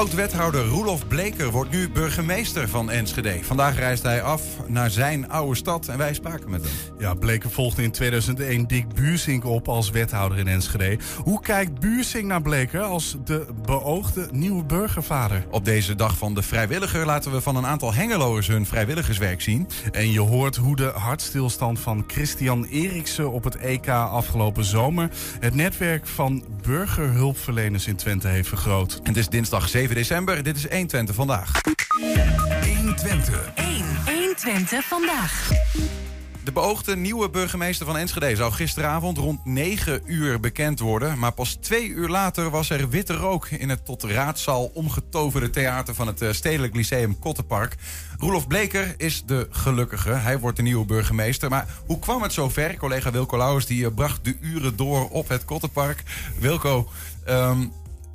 Oud-wethouder Roelof Bleker wordt nu burgemeester van Enschede. Vandaag reist hij af naar zijn oude stad en wij spraken met hem. Ja, Bleker volgde in 2001 Dick Buursink op als wethouder in Enschede. Hoe kijkt Buursink naar Bleker als de beoogde nieuwe burgervader? Op deze dag van de vrijwilliger laten we van een aantal hengeloers hun vrijwilligerswerk zien. En je hoort hoe de hartstilstand van Christian Eriksen op het EK afgelopen zomer het netwerk van burgerhulpverleners in Twente heeft vergroot. En het is dinsdag 7 december. Dit is 120 vandaag. 120. 1. 120 vandaag. De beoogde nieuwe burgemeester van Enschede zou gisteravond rond 9 uur bekend worden. Maar pas twee uur later was er witte rook in het tot raadzaal omgetoverde theater van het eh, Stedelijk Lyceum Kottenpark. Roelof Bleker is de gelukkige. Hij wordt de nieuwe burgemeester. Maar hoe kwam het zover? Collega Wilco Lauwers die eh, bracht de uren door op het Kottenpark. Wilco, ehm,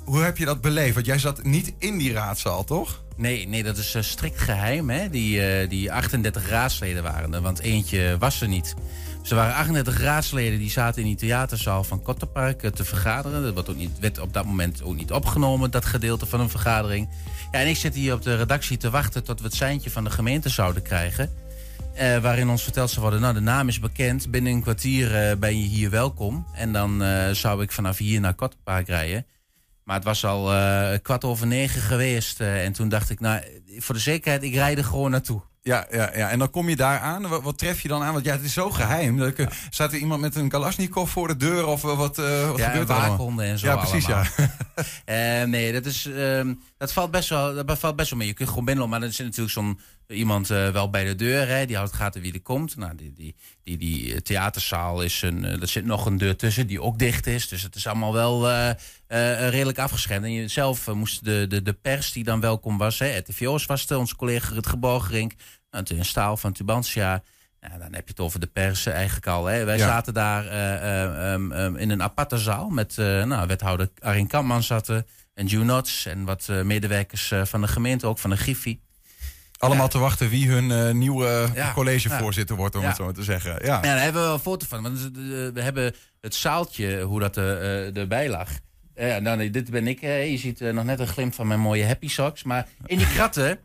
hoe heb je dat beleefd? Jij zat niet in die raadzaal, toch? Nee, nee, dat is eh, strikt geheim. Hè? Die, eh, die 38 raadsleden waren er, want eentje was er niet. Er waren 38 raadsleden die zaten in die theaterzaal van Kotterpark eh, te vergaderen. Dat werd, werd op dat moment ook niet opgenomen, dat gedeelte van een vergadering. Ja, en ik zit hier op de redactie te wachten tot we het seintje van de gemeente zouden krijgen. Waarin ons verteld zou worden, nou de naam is bekend, binnen een kwartier ben je hier welkom. En dan zou ik vanaf hier naar Kotterpark rijden. Maar het was al eh, kwart over negen geweest. eh, en toen dacht ik, nou, voor de zekerheid, ik rijd er gewoon naartoe. Ja, ja, ja, en dan kom je daar aan. Wat, wat tref je dan aan? Want ja, het is zo geheim. Dat ik, eh, Staat er iemand met een Kalashnikov voor de deur? Of wat, eh, wat ja, gebeurt er allemaal? en zo Ja, precies, allemaal. ja. Nee, dat, is, ehm, dat, valt best wel, dat valt best wel mee. Je kunt gewoon binnenlopen, maar er zit natuurlijk zo'n iemand eh, wel bij de deur. Hè, die houdt de gaten wie er komt. Nou, die, die, die, die eh, theaterzaal is een, eh, er zit nog een deur tussen die ook dicht is. Dus het is allemaal wel redelijk afgeschermd. En je zelf moest de, de, de pers die dan welkom was. Hè, RTVO's was onze collega Rutger Bogerink. Nou, een staal van Tubantia. Ja, dan heb je het over de pers eigenlijk al. Hè. Wij Ja. zaten daar eh, eh, ehm, ehm, in een aparte zaal met nou, wethouder Arin Kampman zaten. En June Nots en wat eh, medewerkers eh, van de gemeente, ook van de Griffie. Allemaal Ja. te wachten wie hun eh, nieuwe Ja. collegevoorzitter wordt, om het zo te zeggen. Ja. Ja, daar hebben we wel een foto van. Want we hebben het zaaltje, hoe dat eh, erbij lag. Nou, nee, dit ben ik. je ziet nog net een glimp van mijn mooie happy socks. Maar in die kratten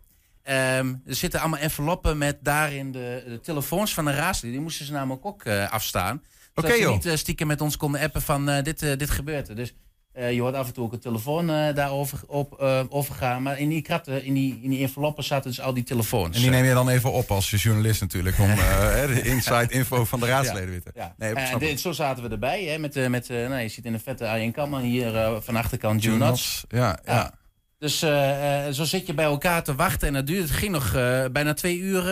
ehm, er zitten allemaal enveloppen met daarin de, de telefoons van de raadsleden. Die moesten ze namelijk ook afstaan. Zodat Oké, ze niet stiekem met ons konden appen van dit, dit gebeurt er. Dus eh, je hoort af en toe ook een telefoon eh, daarover op, eh, overgaan. Maar in die kratten, in die, in die enveloppen zaten dus al die telefoons. En die neem je dan even op als journalist natuurlijk. Om de inside info van de raadsleden weer te... Ja. Nee, dit- zo zaten we erbij. Hè, met, met, nou, je ziet in de vette Arjen Kamman hier van achterkant June Nuts. Ja, ja. Dus eh, eh, zo zit je bij elkaar te wachten. En dat duurde, het ging nog eh, bijna twee uur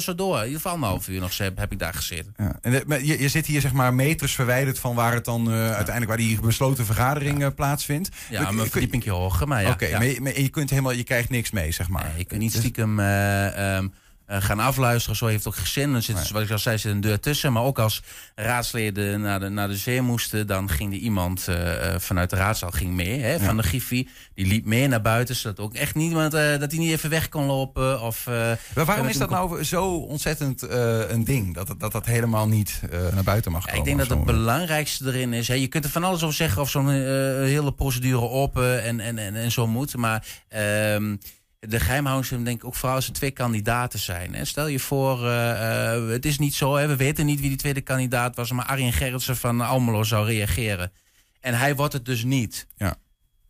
zo door. In ieder geval een half uur nog heb, heb ik daar gezeten. Ja. En de- je, je zit hier zeg maar meters verwijderd van waar het dan uiteindelijk waar die besloten vergadering plaatsvindt. Ja, maar een verdiepingje hoger. Maar ja, Oké, maar, je, maar je kunt helemaal, je krijgt niks mee, zeg maar. Nee, je kunt niet stiekem eh, ehm, eh, gaan afluisteren. Zo heeft ook. Dan zit, Zoals ik al zei, zit een deur tussen. Maar ook als raadsleden naar de, naar de zee moesten... dan ging er iemand eh, eh, vanuit de raadzaal ging mee, hè, van de Griffie. Die liep mee naar buiten, zodat ook echt niemand... eh, dat hij niet even weg kon lopen. Of, eh, Maar waarom is dat nou zo ontzettend eh, een ding? Dat dat, dat, dat helemaal niet eh, naar buiten mag komen? ik denk dat het belangrijkste erin is. Hè, je kunt er van alles over zeggen of zo'n eh, hele procedure open en, en, en, en zo moet. Maar ehm, de geheimhouding denk ik ook vooral als er twee kandidaten zijn. Hè. Stel je voor, eh, eh, het is niet zo, hè, we weten niet wie die tweede kandidaat was, maar Arjen Gerritsen van Almelo zou reageren. En hij wordt het dus niet. Ja.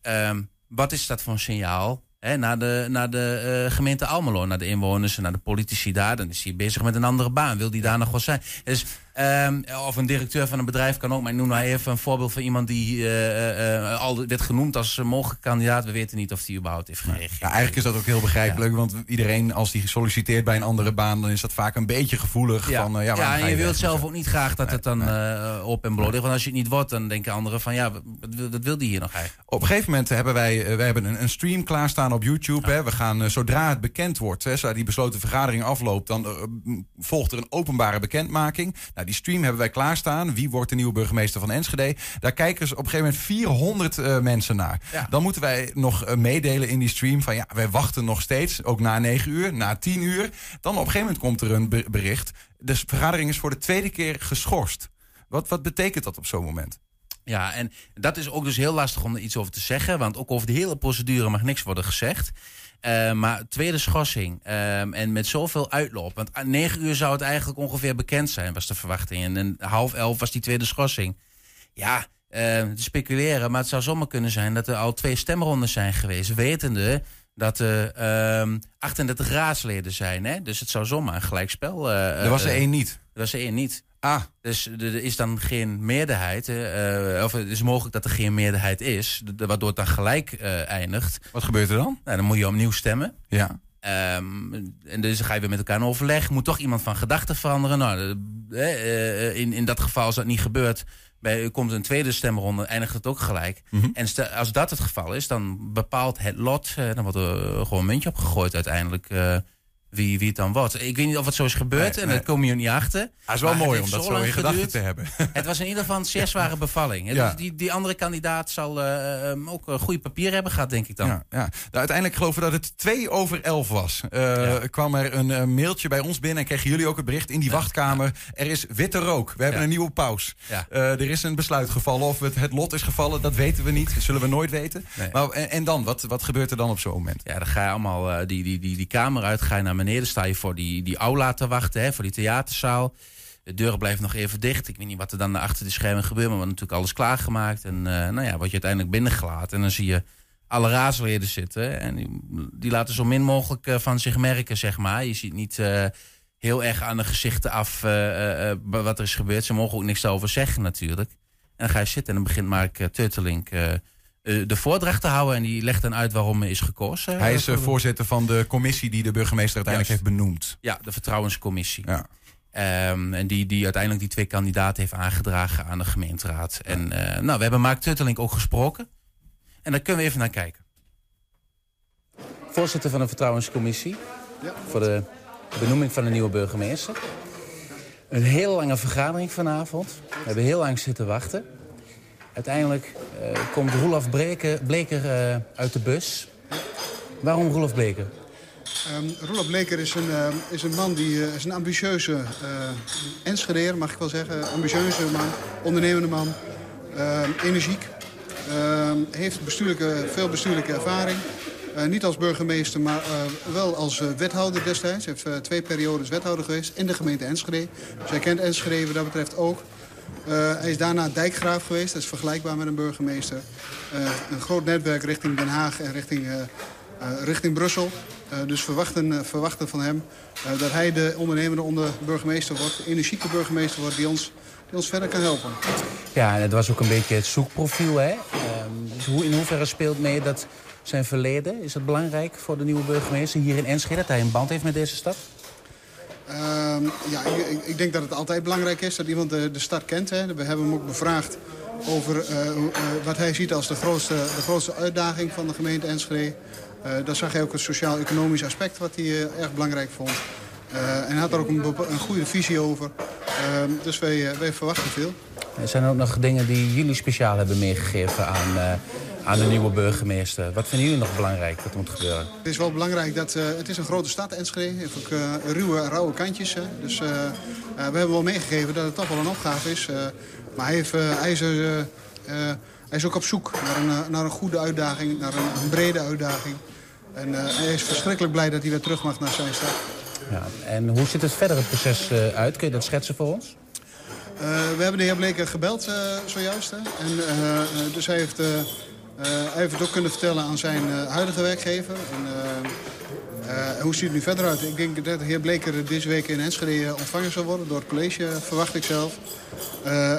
Ehm, wat is dat voor een signaal? Hè, naar de, naar de eh, gemeente Almelo, naar de inwoners en naar de politici daar. Dan is hij bezig met een andere baan. Wil die daar nog wel zijn? Dus, ehm, of een directeur van een bedrijf kan ook. Maar noem nou even een voorbeeld van iemand die eh, al werd genoemd als mogelijke kandidaat. We weten niet of die überhaupt heeft gereageerd. Ja, eigenlijk is dat ook heel begrijpelijk, want iedereen als die solliciteert bij een andere baan, dan is dat vaak een beetje gevoelig Ja, van, ja, en je wilt zelf ook niet graag dat het dan op en bloot. Want als je het niet wordt, dan denken anderen van ja, wat, wil- wat wil die hier nog eigenlijk? Op een gegeven moment hebben wij, wij hebben een, een stream klaarstaan op YouTube. Hè. We gaan, zodra het bekend wordt, hè, zodra die besloten vergadering afloopt, dan volgt er een openbare bekendmaking. Nou, die stream hebben wij klaarstaan. Wie wordt de nieuwe burgemeester van Enschede? Daar kijken ze op een gegeven moment 400 eh, mensen naar. Ja. Dan moeten wij nog eh, meedelen in die stream van ja, wij wachten nog steeds, ook na 9 uur, na 10 uur. Dan op een gegeven moment komt er een be- bericht. De vergadering is voor de tweede keer geschorst. Wat, wat betekent dat op zo'n moment? Ja, en dat is ook dus heel lastig om er iets over te zeggen. Want ook over de hele procedure mag niks worden gezegd. Uh, maar tweede schorsing. Uh, en met zoveel uitloop. Want aan negen uur zou het eigenlijk ongeveer bekend zijn, was de verwachting. En, en half elf was die tweede schorsing. Ja, uh, te speculeren. Maar het zou zomaar kunnen zijn dat er al twee stemrondes zijn geweest. Wetende dat er 38 raadsleden zijn. Hè? Dus het zou zomaar een gelijkspel. er was er één niet. Er was er één niet. Ah. Dus er is dan geen meerderheid. Uh, of het is mogelijk dat er geen meerderheid is. Waardoor het dan gelijk uh, eindigt. Wat gebeurt er dan? Nou, dan moet je opnieuw stemmen. Ja. Um, en dus ga je weer met elkaar in overleg. Moet toch iemand van gedachten veranderen? Nou, uh, in, in dat geval, als dat niet gebeurt, bij, komt een tweede stemronde, eindigt het ook gelijk. Mhm. Mm -hmm. En als dat het geval is, dan bepaalt het lot. dan wordt er gewoon een muntje opgegooid uiteindelijk wie, wie het dan wordt. Ik weet niet of het zo is gebeurd Nee, en nee. daar kom je niet achter. Het is wel mooi om dat zo lang in gedachten te hebben. Het was in ieder geval een zeer zware bevalling. Ja. Dus die, die andere kandidaat zal eh, eh, ook een goede papier hebben gehad, denk ik dan. Ja, ja. Nou, uiteindelijk geloven we dat het twee over elf was. Eh, kwam er een eh, mailtje bij ons binnen en kregen jullie ook het bericht in die wachtkamer. Er is witte rook. We hebben een nieuwe paus. Eh, er is een besluit gevallen. Of het, het lot is gevallen, dat weten we niet. Dat zullen we nooit weten. Nee. Maar, en, en dan? Wat, wat gebeurt er dan op zo'n moment? Ja, dan ga je allemaal eh, die, die, die, die kamer uit, ga je naar beneden, sta je voor die, die aula te wachten, hè, voor die theaterzaal. De deuren blijven nog even dicht. Ik weet niet wat er dan achter de schermen gebeurt, maar we hebben natuurlijk alles klaargemaakt. En eh, nou ja, word je uiteindelijk binnengelaten. En dan zie je alle raadsleden zitten. En die, laten zo min mogelijk eh, van zich merken, zeg maar. Je ziet niet eh, heel erg aan de gezichten af wat er is gebeurd. Ze mogen ook niks over zeggen, natuurlijk. En dan ga je zitten en dan begint Mark Turtelink de voordracht te houden. En die legt dan uit waarom er is gekozen. Hij is eh, voor- voorzitter van de commissie die de burgemeester uiteindelijk Juist. heeft benoemd. Ja, de vertrouwenscommissie. Ja. Ehm, en die, die uiteindelijk die twee kandidaten heeft aangedragen aan de gemeenteraad. En eh, nou, we hebben Mark Tuttelink ook gesproken. En daar kunnen we even naar kijken. Voorzitter van de vertrouwenscommissie. Voor de benoeming van de nieuwe burgemeester. Een hele lange vergadering vanavond. We hebben heel lang zitten wachten. Uiteindelijk eh, komt Roelof Bleker, Bleker eh, uit de bus. Waarom Roelof Bleker? Um, Roelof Bleker is een, eh, is een man die is een ambitieuze uh, Enschedeer, mag ik wel zeggen. Ambitieuze man, ondernemende man, energiek. Uh, heeft bestuurlijke, veel bestuurlijke ervaring. Niet als burgemeester, maar wel als wethouder destijds. Hij heeft twee periodes wethouder geweest in de gemeente Enschede. Dus hij kent Enschede wat dat betreft ook. Hij is daarna dijkgraaf geweest, dat is vergelijkbaar met een burgemeester. een groot netwerk richting Den Haag en richting, richting Brussel. Dus verwachten, verwachten van hem dat hij de ondernemende onder burgemeester wordt. De energieke burgemeester wordt die ons, die ons verder kan helpen. Ja, en het was ook een beetje het zoekprofiel. Hè? Um, dus hoe, in hoeverre speelt mee dat zijn verleden? Is het belangrijk voor de nieuwe burgemeester hier in Enschede... dat hij een band heeft met deze stad? Ehm, ja, ik, ik, denk dat het altijd belangrijk is dat iemand de, de stad kent. Hè. We hebben hem ook bevraagd over wat hij ziet als de grootste, de grootste uitdaging van de gemeente Enschede. Uh, daar zag hij ook het sociaal-economisch aspect wat hij erg belangrijk vond. Uh, en had er ook een, een goede visie over. Ehm, dus wij, wij, verwachten veel. Er zijn ook nog dingen die jullie speciaal hebben meegegeven aan, aan de nieuwe burgemeester. Wat vinden jullie nog belangrijk dat moet gebeuren? Het is wel belangrijk dat het is een grote stad, Enschede. Heeft ook ruwe, rauwe kantjes. Hè. Dus we hebben wel meegegeven dat het toch wel een opgave is. maar hij, heeft, hij is. Hij is ook op zoek naar een, naar een goede uitdaging, naar een, een brede uitdaging. En hij is verschrikkelijk blij dat hij weer terug mag naar zijn stad. Ja, en hoe ziet het verder het proces uit? Kun je dat schetsen voor ons? Uh, we hebben de heer Bleker gebeld zojuist. Hè? En, dus hij heeft, hij heeft het ook kunnen vertellen aan zijn huidige werkgever. En, hoe ziet het nu verder uit? Ik denk dat de heer Bleker deze week in Enschede ontvangen zal worden door het college, verwacht ik zelf.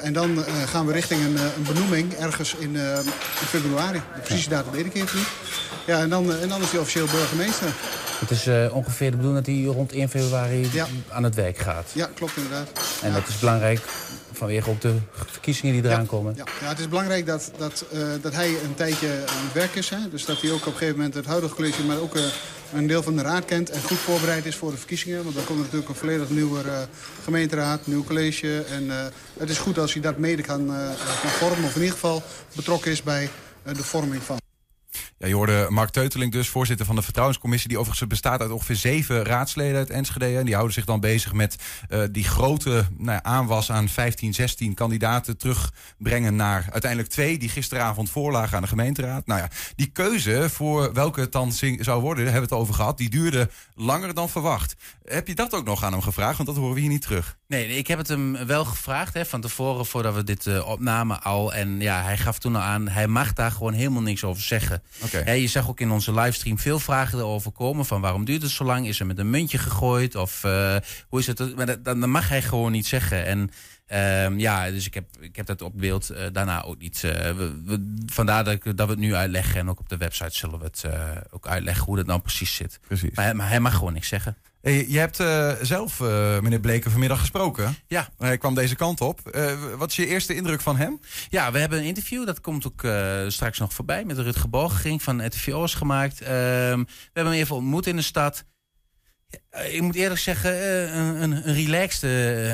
En dan gaan we richting een, een benoeming ergens in, in februari. De precieze datum weet ik even niet. Ja, en dan, en dan is hij officieel burgemeester. Het is uh, ongeveer de bedoeling dat hij rond 1 februari ja. aan het werk gaat. Ja, klopt inderdaad. En ja. dat is belangrijk vanwege ook de verkiezingen die eraan ja. komen. Ja. ja, het is belangrijk dat, dat, uh, dat hij een tijdje aan het werk is. Hè? Dus dat hij ook op een gegeven moment het huidige college, maar ook uh, een deel van de raad kent. En goed voorbereid is voor de verkiezingen. Want dan komt er natuurlijk een volledig nieuwe uh, gemeenteraad, nieuw college. En het is goed als hij dat mede kan, kan vormen. Of in ieder geval betrokken is bij de vorming van. Ja, je hoorde Mark Teuteling dus, voorzitter van de Vertrouwenscommissie... die overigens bestaat uit ongeveer zeven raadsleden uit Enschede. En die houden zich dan bezig met uh, die grote nou ja, aanwas aan 15, 16 kandidaten... terugbrengen naar uiteindelijk twee die gisteravond voorlagen aan de gemeenteraad. Nou ja, die keuze voor welke het dan zou worden, daar hebben we het over gehad... die duurde langer dan verwacht. Heb je dat ook nog aan hem gevraagd? Want dat horen we hier niet terug. Nee, ik heb het hem wel gevraagd hè, van tevoren voordat we dit uh, opnamen al. En ja, hij gaf toen al aan, hij mag daar gewoon helemaal niks over zeggen. Okay. Je zag ook in onze livestream veel vragen erover komen. Van waarom duurt het zo lang? Is er met een muntje gegooid? Of uh, hoe is het? Maar dat, dan mag hij gewoon niet zeggen. En um, ja, dus ik heb, ik heb dat op beeld uh, daarna ook niet. Uh, we, we, vandaar dat, ik, dat we het nu uitleggen. En ook op de website zullen we het ook uitleggen hoe dat nou precies zit. Precies. Maar, maar hij mag gewoon niks zeggen. Hey, je hebt uh, zelf uh, meneer Bleken vanmiddag gesproken. Ja. Hij kwam deze kant op. Uh, wat is je eerste indruk van hem? Ja, we hebben een interview. Dat komt ook straks nog voorbij. Met Rutger Borgering van RTVO's gemaakt. Ehm, we hebben hem even ontmoet in de stad. Ik moet eerlijk zeggen, een, een, een relaxed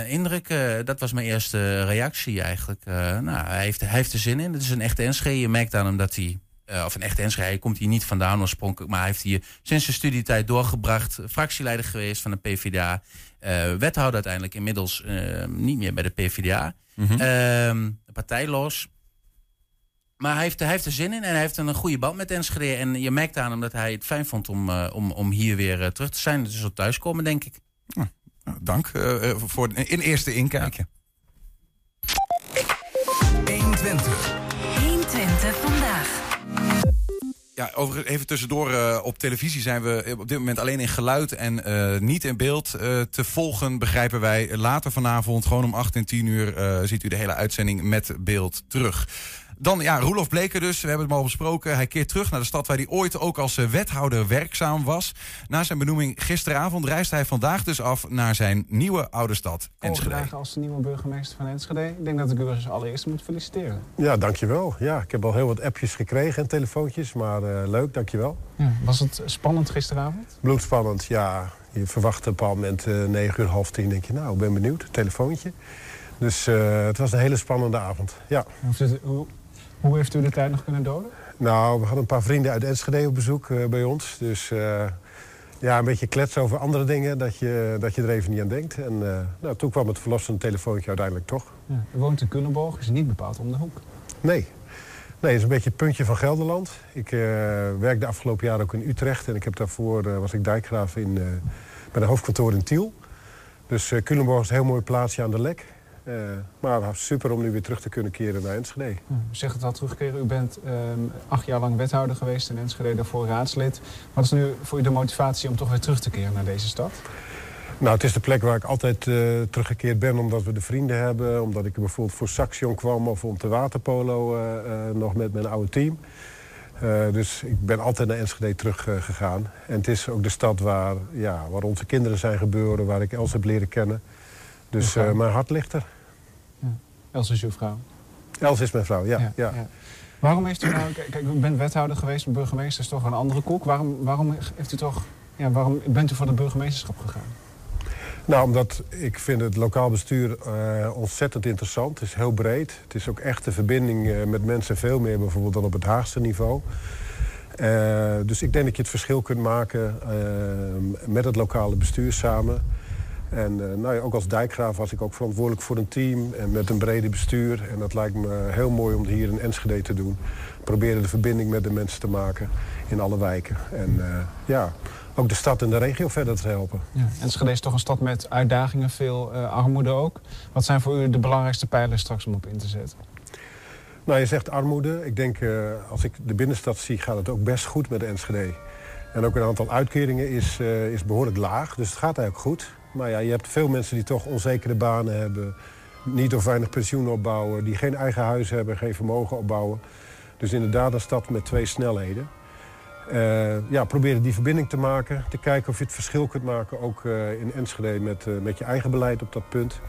indruk. dat was mijn eerste reactie eigenlijk. nou, hij heeft, hij heeft er zin in. Het is een echte Enschede. Je merkt aan hem dat hij uh, of een echte Enschede. Hij komt hier niet vandaan oorspronkelijk, maar hij heeft hier sinds zijn studietijd doorgebracht. Fractieleider geweest van de PvdA. Uh, eh, wethouder uiteindelijk, inmiddels uh, niet meer bij de PvdA. Mm -hmm. partijloos. Maar hij heeft, hij heeft er zin in en hij heeft een goede band met Enschede. En je merkt aan hem dat hij het fijn vond om, om, om hier weer terug te zijn. Dus op thuiskomen, denk ik. Nou, dank voor een eerste inkijkje. 120. 120 Ja, over, even tussendoor. Uh, op televisie zijn we op dit moment alleen in geluid en uh, niet in beeld uh, te volgen, begrijpen wij. Later vanavond, gewoon om 8 en 10 uur, ziet u de hele uitzending met beeld terug. Dan ja, Roelof Bleker dus, we hebben het al besproken. Hij keert terug naar de stad waar hij ooit ook als eh, wethouder werkzaam was. Na zijn benoeming gisteravond reist hij vandaag dus af naar zijn nieuwe oude stad, Enschede. Vandaag als nieuwe burgemeester van Enschede. Ik denk dat ik u als allereerst moet feliciteren. Ja, dankjewel. Ja, ik heb al heel wat appjes gekregen en telefoontjes, maar uh, leuk, dankjewel. Ja, was het spannend gisteravond? Bloedspannend, ja. Je verwacht op een bepaald moment uh, 9 uur, half tien. denk je, nou, ik ben benieuwd. Telefoontje. Dus uh, het was een hele spannende avond, ja. Hoe, hoe heeft u de tijd nog kunnen doden? Nou, we hadden een paar vrienden uit Enschede op bezoek uh, bij ons. Dus uh, ja, een beetje kletsen over andere dingen, dat je, dat je er even niet aan denkt. En uh, nou, toen kwam het verlossende telefoontje uiteindelijk toch. Ja, u woont in Culemborg, is niet bepaald om de hoek. Nee. Nee, het is een beetje het puntje van Gelderland. Ik werkte afgelopen jaar ook in Utrecht. En ik heb daarvoor was ik dijkgraaf in, bij de hoofdkantoor in Tiel. Dus Culemborg is een heel mooi plaatsje aan de Lek. Uh, maar super om nu weer terug te kunnen keren naar Enschede. U zegt het al terugkeren. U bent uh, acht jaar lang wethouder geweest in Enschede, daarvoor raadslid. Wat is nu voor u de motivatie om toch weer terug te keren naar deze stad? Nou, het is de plek waar ik altijd uh, teruggekeerd ben omdat we de vrienden hebben. Omdat ik bijvoorbeeld voor Saxion kwam of om te waterpolo uh, nog met mijn oude team. dus ik ben altijd naar Enschede teruggegaan. en het is ook de stad waar, ja, waar onze kinderen zijn geboren, waar ik Els heb leren kennen. Dus mijn hart ligt er. Els is uw vrouw? Els is mijn vrouw, ja. ja, ja. Waarom heeft u nou... Kijk, u bent wethouder geweest, burgemeester is toch een andere koek. Waarom, waarom, heeft u toch, ja, waarom bent u voor de burgemeesterschap gegaan? Nou, omdat ik vind het lokaal bestuur uh, ontzettend interessant. Het is heel breed. Het is ook echt de verbinding uh, met mensen veel meer bijvoorbeeld dan op het Haagse niveau. Uh, dus ik denk dat je het verschil kunt maken met het lokale bestuur samen. En uh, nou ja, ook als dijkgraaf was ik ook verantwoordelijk voor een team en met een brede bestuur. En dat lijkt me heel mooi om hier in Enschede te doen. Proberen de verbinding met de mensen te maken in alle wijken. En uh, ja, ook de stad en de regio verder te helpen. Ja, Enschede is toch een stad met uitdagingen, veel uh, armoede ook. Wat zijn voor u de belangrijkste pijlers straks om op in te zetten? Nou, je zegt armoede. Ik denk, als ik de binnenstad zie, gaat het ook best goed met Enschede. En ook een aantal uitkeringen is, is behoorlijk laag. Dus het gaat eigenlijk goed. Maar ja, je hebt veel mensen die toch onzekere banen hebben. Niet of weinig pensioen opbouwen. Die geen eigen huis hebben, geen vermogen opbouwen. Dus inderdaad een stad met twee snelheden. Uh, ja, proberen die verbinding te maken. Te kijken of je het verschil kunt maken. Ook uh, in Enschede met, uh, met je eigen beleid op dat punt.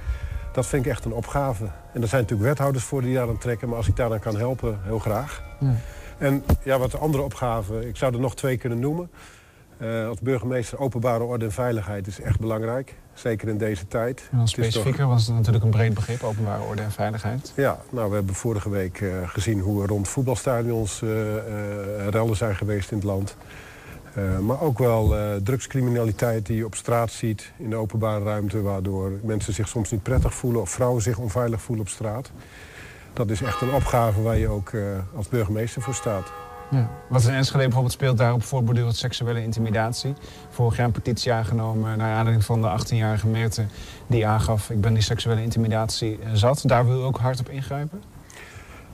Dat vind ik echt een opgave. En er zijn natuurlijk wethouders voor die daar aan trekken. Maar als ik daar dan kan helpen, heel graag. Ja. En ja, wat andere opgaven. Ik zou er nog twee kunnen noemen. Eh, als burgemeester openbare orde en veiligheid is echt belangrijk. Zeker in deze tijd. En dan Het is toch- specifieker was het natuurlijk een breed begrip, openbare orde en veiligheid. Ja, nou, we hebben vorige week eh, gezien hoe er rond voetbalstadions eh, rellen zijn geweest in het land. Maar ook wel drugscriminaliteit die je op straat ziet in de openbare ruimte... waardoor mensen zich soms niet prettig voelen of vrouwen zich onveilig voelen op straat. Dat is echt een opgave waar je ook als burgemeester voor staat. Ja. Wat in Enschede bijvoorbeeld speelt daarop voortbordurend seksuele intimidatie. Vorig jaar een petitie aangenomen naar aanleiding van de 18-jarige Meerte... die aangaf, ik ben die seksuele intimidatie eh, zat. Daar wil u ook hard op ingrijpen?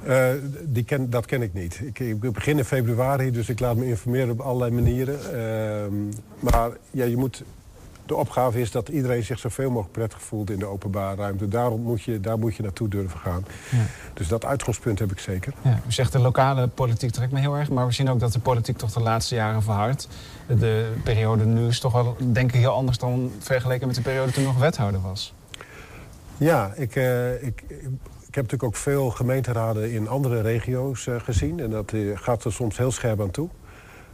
Eh, die dat ken ik niet. Ik, ik begin in februari, dus ik laat me informeren op allerlei manieren. Ehm, maar ja, je moet, de opgave is dat iedereen zich zoveel mogelijk prettig voelt in de openbare ruimte. Daarom moet je, daar moet je naartoe durven gaan. Ja. Dus dat uitgangspunt heb ik zeker. Ja, u zegt de lokale politiek trekt me heel erg, maar we zien ook dat de politiek toch de laatste jaren verhardt. De periode nu is toch wel, denk ik, heel anders dan vergeleken met de periode toen nog wethouder was. Ja, ik, eh, ik, ik heb natuurlijk ook veel gemeenteraden in andere regio's eh, gezien. En dat eh, gaat er soms heel scherp aan toe.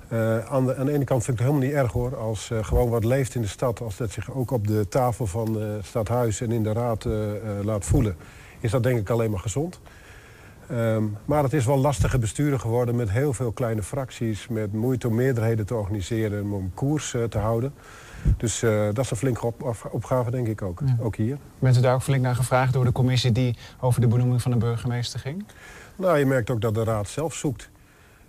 Eh, aan, de, aan de ene kant vind ik het helemaal niet erg hoor. Als eh, gewoon wat leeft in de stad, als dat zich ook op de tafel van het stadhuis en in de raad laat voelen, is dat denk ik alleen maar gezond. Ehm, maar het is wel lastige besturen geworden met heel veel kleine fracties, met moeite om meerderheden te organiseren en om koers te houden. Dus dat is een flinke op- op- opgave, denk ik ook. Ja. Ook hier. Bent u daar ook flink naar gevraagd door de commissie die over de benoeming van de burgemeester ging? Nou, je merkt ook dat de raad zelf zoekt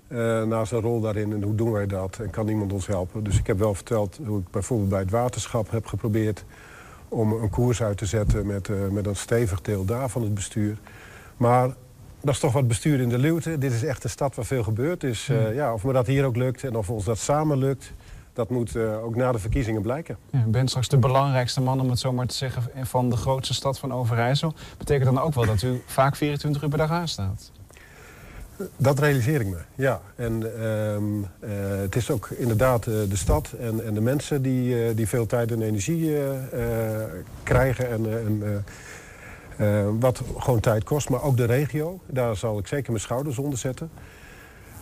eh, naar zijn rol daarin en hoe doen wij dat en kan iemand ons helpen. Dus ik heb wel verteld hoe ik bijvoorbeeld bij het waterschap heb geprobeerd om een koers uit te zetten met, eh, met een stevig deel daar van het bestuur. Maar dat is toch wat bestuur in de luwte. Dit is echt een stad waar veel gebeurt. Dus eh, ja, of me dat hier ook lukt en of ons dat samen lukt, dat moet ook na de verkiezingen blijken. Ja, u bent straks de belangrijkste man, om het zo maar te zeggen, van de grootste stad van Overijssel. Betekent dan ook wel dat u vaak 24 uur per dag aanstaat? Dat realiseer ik me, ja. En ehm, eh, het is ook inderdaad eh, de stad en, en de mensen die, eh, die veel tijd en energie krijgen. En, wat gewoon tijd kost, maar ook de regio. Daar zal ik zeker mijn schouders onder zetten.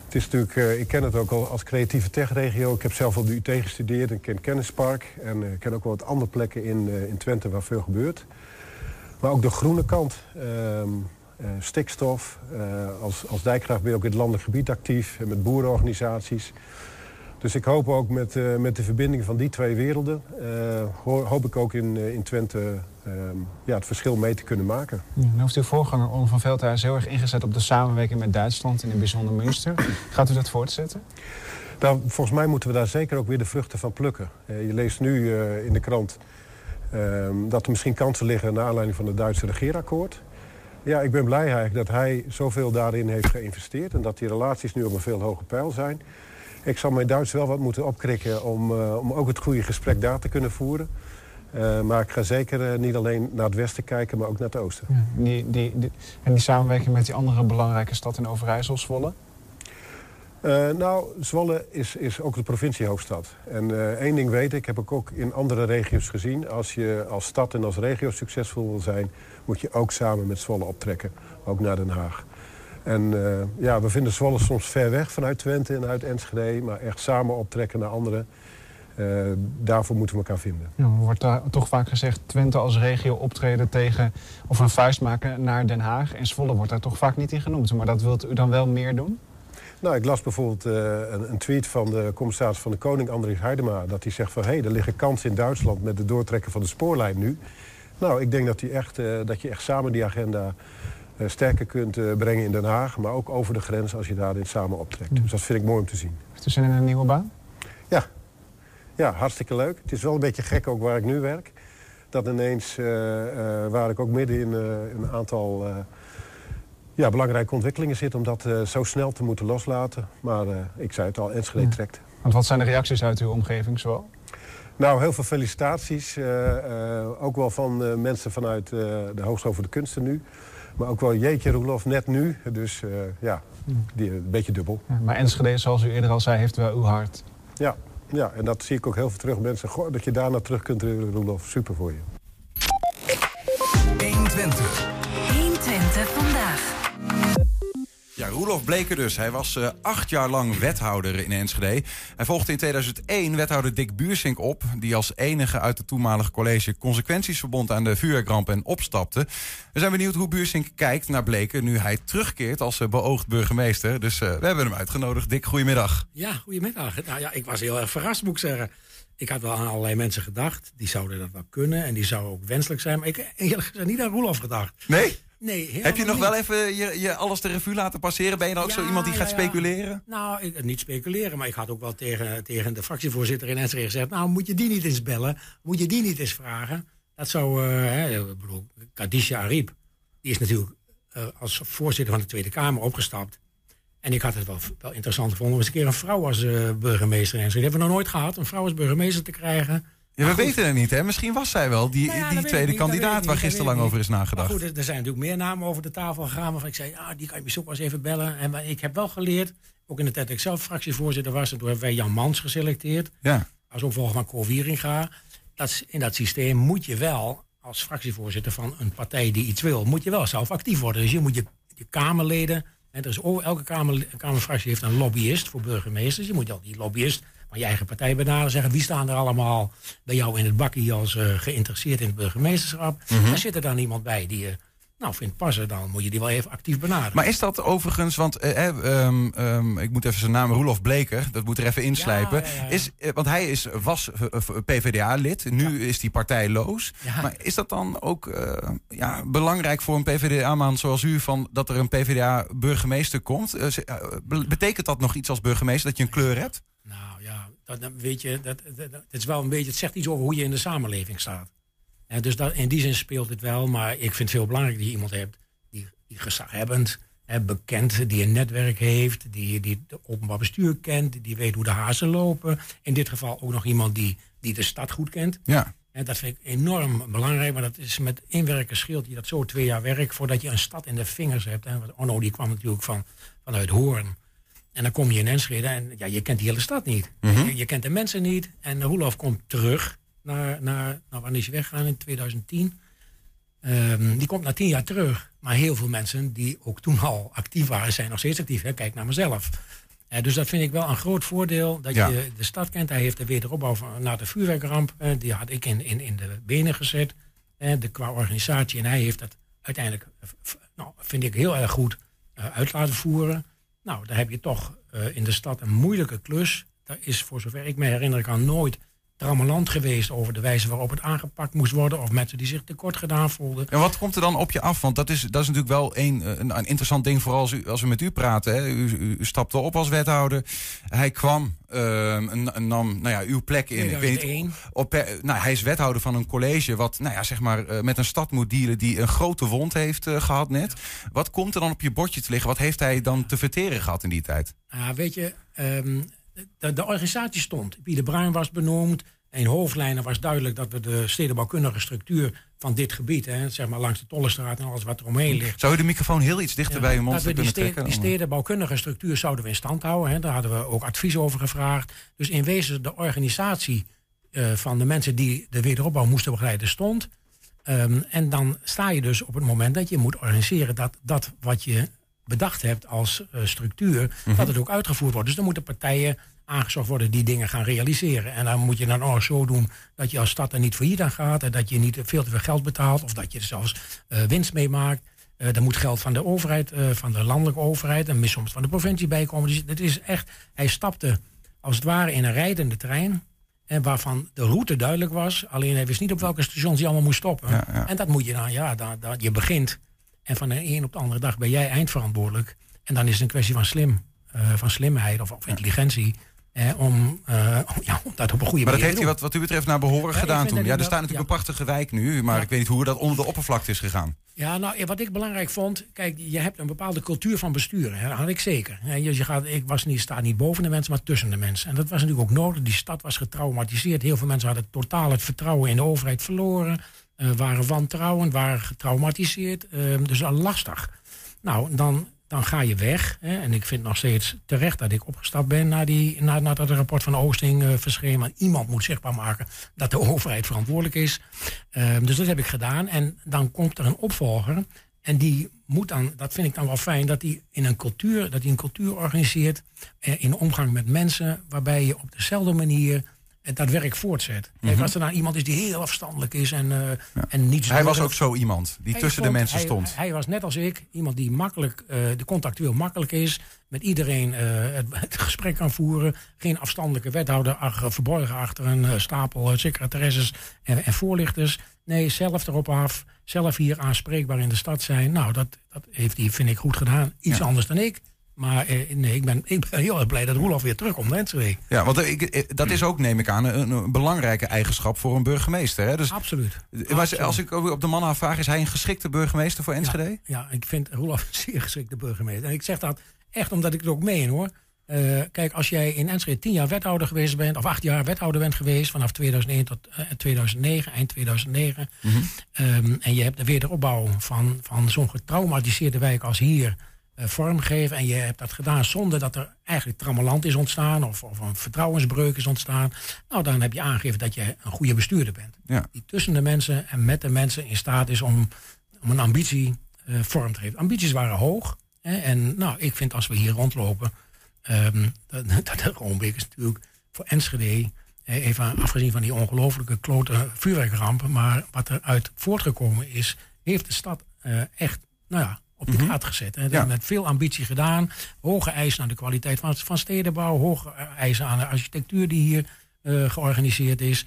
Het is natuurlijk, ik ken het ook al als creatieve techregio. Ik heb zelf op de UT gestudeerd en ken Kennispark. En ik ken ook wel wat andere plekken in, in Twente waar veel gebeurt. Maar ook de groene kant. ehm, eh, stikstof. Eh, als, als dijkgraaf ben je ook in het landelijk gebied actief. En met boerenorganisaties. Dus ik hoop ook met, eh, met de verbinding van die twee werelden... eh, ho- hoop ik ook in, eh, in Twente ehm, ja, het verschil mee te kunnen maken. Ja, heeft uw voorganger Onno van Veldhuis heel erg ingezet op de samenwerking met Duitsland... en in het bijzonder Münster. Gaat u dat voortzetten? Nou, volgens mij moeten we daar zeker ook weer de vruchten van plukken. Eh, je leest nu eh, in de krant ehm, dat er misschien kansen liggen... naar aanleiding van het Duitse regeerakkoord. Ja, ik ben blij eigenlijk dat hij zoveel daarin heeft geïnvesteerd... en dat die relaties nu op een veel hoger pijl zijn. Ik zal mijn Duits wel wat moeten opkrikken om, eh, om ook het goede gesprek daar te kunnen voeren. Eh, maar ik ga zeker eh, niet alleen naar het westen kijken, maar ook naar het oosten. Ja, die, die, die- en die samenwerking met die andere belangrijke stad in Overijssel, Zwolle? Nou, Zwolle is, is ook de provinciehoofdstad. En één ding weet ik, heb ik ook in andere regio's gezien. Als je als stad en als regio succesvol wil zijn... moet je ook samen met Zwolle optrekken, ook naar Den Haag. En eh, ja, we vinden Zwolle soms ver weg vanuit Twente en uit Enschede... maar echt samen optrekken naar anderen. eh, daarvoor moeten we elkaar vinden. Ja, er wordt daar toch vaak gezegd Twente als regio optreden tegen... of een vuist maken naar Den Haag. En Zwolle wordt daar toch vaak niet in genoemd. Maar dat wilt u dan wel meer doen? Nou, ik las bijvoorbeeld eh, een, een tweet van de commissaris van de Koning, Andries Heidema... dat hij zegt van, hé, hey, er liggen kansen in Duitsland met het doortrekken van de spoorlijn nu. Nou, ik denk dat, hij echt, eh, dat je echt samen die agenda eh, sterker kunt eh, brengen in Den Haag... maar ook over de grens als je daarin samen optrekt. Dus dat vind ik mooi om te zien. Heeft u zin in een nieuwe baan? Ja, ja hartstikke leuk. Het is wel een beetje gek ook waar ik nu werk. Dat ineens, waar ik ook midden in een aantal ja, belangrijke ontwikkelingen zit... om dat zo snel te moeten loslaten. Maar ik zei het al, Enschede Ja. trekt. Want wat zijn de reacties uit uw omgeving zoal? Nou, heel veel felicitaties. eh, eh, ook wel van eh, mensen vanuit eh, de Hoogste over de Kunsten nu. Maar ook wel jeetje Roelof, net nu. Dus eh, ja, die, een beetje dubbel. Ja, maar Enschede, zoals u eerder al zei, heeft wel uw hart. Ja, ja, en dat zie ik ook heel veel terug. Mensen, goh, dat je daarna terug kunt, Roelof. Super voor je. 120. Ja, Roelof Bleker dus. Hij was uh, acht jaar lang wethouder in Enschede. Hij volgde in 2001 wethouder Dick Buursink op... die als enige uit het toenmalige college consequenties verbond aan de vuurwerkramp en opstapte. We zijn benieuwd hoe Buursink kijkt naar Bleker... nu hij terugkeert als uh, beoogd burgemeester. Dus uh, we hebben hem uitgenodigd. Dick, goedemiddag. Ja, goedemiddag. Nou ja, ik was heel erg verrast, moet ik zeggen. Ik had wel aan allerlei mensen gedacht. Die zouden dat wel kunnen en die zouden ook wenselijk zijn. Maar ik heb eerlijk gezegd niet aan Roelof gedacht. Nee? Nee, Heb je nog niet. wel even je, je alles de revue laten passeren? Ben je dan ook Ja, zo iemand die gaat ja. speculeren? Nou, ik, niet speculeren, maar ik had ook wel tegen, tegen de fractievoorzitter in Enschede gezegd... nou, moet je die niet eens bellen? Moet je die niet eens vragen? Dat zou, eh, hè, ik bedoel, Kadisha Ariep, die is natuurlijk eh, als voorzitter van de Tweede Kamer opgestapt. En ik had het wel, wel interessant gevonden om eens een keer een vrouw als eh, burgemeester. Dat hebben we nog nooit gehad, een vrouw als burgemeester te krijgen. Ja, we goed. weten het niet, hè? Misschien was zij wel die, Nou ja, die tweede niet, kandidaat waar gisteren lang over is Maar nagedacht. goed, er zijn natuurlijk meer namen over de tafel gegaan. Waarvan ik zei, ja, die kan je misschien ook wel eens even bellen. En maar ik heb wel geleerd, ook in de tijd dat ik zelf fractievoorzitter was... en toen hebben wij Jan Mans geselecteerd Ja. als opvolger van Cor Wieringa. Dat, in dat systeem moet je wel, als fractievoorzitter van een partij die iets wil... moet je wel zelf actief worden. Dus je moet je, je Kamerleden... En er is, elke kamer, Kamerfractie heeft een lobbyist voor burgemeesters. Je moet al die lobbyist van je eigen partij benaderen. Zeggen wie staan er allemaal bij jou in het bakkie als eh, geïnteresseerd in het burgemeesterschap. En zit er dan iemand bij die je nou, vindt passen, dan moet je die wel even actief benaderen. Maar is dat overigens, want eh, eh, ehm, ehm, ik moet even zijn naam, Roelof Bleker, dat moet er even inslijpen. Ja, ja, ja. Is, eh, want hij is, was PvdA-lid, nu is hij partijloos. Maar is dat dan ook eh, ja, belangrijk voor een PvdA-man zoals u, van, dat er een PvdA-burgemeester komt? Eh, eh, betekent dat nog iets als burgemeester, dat je een kleur hebt? Nou ja, dat, weet je, dat, dat, dat- het is wel een beetje, het zegt iets over hoe je in de samenleving staat. En dus dat, in die zin speelt het wel, maar ik vind het veel belangrijker dat je iemand hebt die, die gezaghebbend, hè, bekend, die een netwerk heeft, die, die het openbaar bestuur kent, die weet hoe de hazen lopen. In dit geval ook nog iemand die, die de stad goed kent. Ja. En dat vind ik enorm belangrijk, maar dat is met inwerken scheelt je dat zo twee jaar werk voordat je een stad in de vingers hebt. Hè. Want Onno die kwam natuurlijk van, vanuit Hoorn. En dan kom je in Enschede en ja, je kent die hele stad niet. je, je kent de mensen niet. En Roelof komt terug naar, naar nou, wanneer is hij weggegaan? In 2010. Ehm, die komt na tien jaar terug. Maar heel veel mensen die ook toen al actief waren, zijn nog steeds actief. Hè? Kijk naar mezelf. Eh, dus dat vind ik wel een groot voordeel. Dat Ja. je de stad kent. Hij heeft de wederopbouw van, na de vuurwerkramp. eh, die had ik in, in, in de benen gezet. eh, de, qua organisatie. En hij heeft dat uiteindelijk, nou, vind ik heel erg goed, uit laten voeren. Nou, daar heb je toch in de stad een moeilijke klus. Daar is, voor zover ik me herinner kan, nooit trammeland geweest over de wijze waarop het aangepakt moest worden. Of mensen die zich tekort gedaan voelden. En wat komt er dan op je af? Want dat is, dat is natuurlijk wel een, eh, een, een interessant ding, vooral als, u, als we met u praten. Hè. U, u, u stapte op als wethouder. Hij kwam ehm, en, en nam nou ja, uw plek in. Ik weet niet, 2001. op, nou, hij is wethouder van een college wat nou ja, zeg maar, eh, met een stad moet dealen die een grote wond heeft eh, gehad net. Wat komt er dan op je bordje te liggen? Wat heeft hij dan te verteren gehad in die tijd? Ja, weet je, ehm, de, de organisatie stond. Pieter Bruin was benoemd. In hoofdlijnen was duidelijk dat we de stedenbouwkundige structuur van dit gebied, hè, zeg maar langs de Tollestraat en alles wat er omheen ligt. Zou je de microfoon heel iets dichter bij je mond dat we die, kunnen trekken? die stedenbouwkundige structuur zouden we in stand houden. Hè. Daar hadden we ook advies over gevraagd. Dus in wezen de organisatie eh, van de mensen die de wederopbouw moesten begeleiden stond. Ehm, en dan sta je dus op het moment dat je moet organiseren dat dat wat je bedacht hebt als eh, structuur, dat het ook uitgevoerd wordt. Dus dan moeten partijen aangezocht worden die dingen gaan realiseren. En dan moet je dan ook zo doen dat je als stad er niet failliet aan gaat. En dat je niet veel te veel geld betaalt. Of dat je er zelfs eh, winst mee maakt. Eh er moet geld van de overheid, van de landelijke overheid en soms van de provincie bij komen. Dus het is echt, hij stapte als het ware in een rijdende trein. En waarvan de route duidelijk was. Alleen hij wist niet op welke stations hij allemaal moest stoppen. Ja, ja. En dat moet je dan, ja, dan, dan- je begint. En van de een op de andere dag ben jij eindverantwoordelijk. En dan is het een kwestie van slim, eh, van slimheid of, of intelligentie. eh, om, eh, ja, om dat op een goede Maar dat manier heeft hij te doen. wat, wat u betreft naar behoren gedaan toen. dat Ja, hij er staat natuurlijk ja. een prachtige wijk nu, maar Ja. ik weet niet hoe dat onder de oppervlakte is gegaan. Ja, nou, wat ik belangrijk vond, kijk, je hebt een bepaalde cultuur van besturen. hè, Dat had ik zeker. Hè, Dus je gaat, ik was niet, sta niet boven de mensen, maar tussen de mensen. En dat was natuurlijk ook nodig. Die stad was getraumatiseerd. Heel veel mensen hadden totaal het vertrouwen in de overheid verloren. Eh, waren wantrouwend, waren getraumatiseerd. eh, dus al lastig. Nou, dan, dan ga je weg. Hè, en ik vind nog steeds terecht dat ik opgestapt ben na die, na, nadat het rapport van Oosting eh verscheen. Want iemand moet zichtbaar maken dat de overheid verantwoordelijk is. Ehm, dus dat heb ik gedaan. En dan komt er een opvolger. En die moet dan, dat vind ik dan wel fijn, dat hij in een cultuur, dat hij een cultuur organiseert eh, in omgang met mensen, waarbij je op dezelfde manier eh, dat werk voortzet. Kijk, Mhm. als er nou iemand is die heel afstandelijk is en, eh en niets Hij was ook zo iemand die hij tussen de mensen hij- stond. Hij, was net als ik, iemand die makkelijk, eh, de contactueel makkelijk is, met iedereen eh, het, het gesprek kan voeren. Geen afstandelijke wethouder ach, verborgen achter een stapel secretaresses en, en voorlichters. Nee, zelf erop af, zelf hier aanspreekbaar in de stad zijn. Nou, dat, dat heeft hij, vind ik, goed gedaan. Iets Ja. anders dan ik. Maar eh, nee, ik ben, ik ben heel erg blij dat Roelof weer terugkomt naar Enschede. Ja, want ik, ik- dat is ook, neem ik aan, een, een belangrijke eigenschap voor een burgemeester. Hè? Dus, Absoluut. maar Absoluut. als ik op de man afvraag, is hij een geschikte burgemeester voor Enschede? Ja, ik vind Roelof een zeer geschikte burgemeester. En ik zeg dat echt omdat ik het ook meen hoor. Eh, kijk, als jij in Enschede tien jaar wethouder geweest bent, of acht jaar wethouder bent geweest, vanaf 2001 tot eh, 2009, eind 2009, ehm, en je hebt de wederopbouw van, van zo'n getraumatiseerde wijk als hier eh, vormgegeven, en je hebt dat gedaan zonder dat er eigenlijk trammeland is ontstaan of, of een vertrouwensbreuk is ontstaan, nou dan heb je aangegeven dat je een goede bestuurder bent. Ja. Die tussen de mensen en met de mensen in staat is om, om een ambitie eh, vorm te geven. Ambities waren hoog. Hè, en nou, ik vind als we hier rondlopen, ehm, dat, dat de Roombeek is natuurlijk voor Enschede, even afgezien van die ongelooflijke klote vuurwerkrampen, maar wat eruit voortgekomen is, heeft de stad eh, echt, nou ja, op de kaart gezet. Hè. Dat Ja. Met veel ambitie gedaan. Hoge eisen aan de kwaliteit van, van stedenbouw. Hoge eisen aan de architectuur die hier eh, georganiseerd is.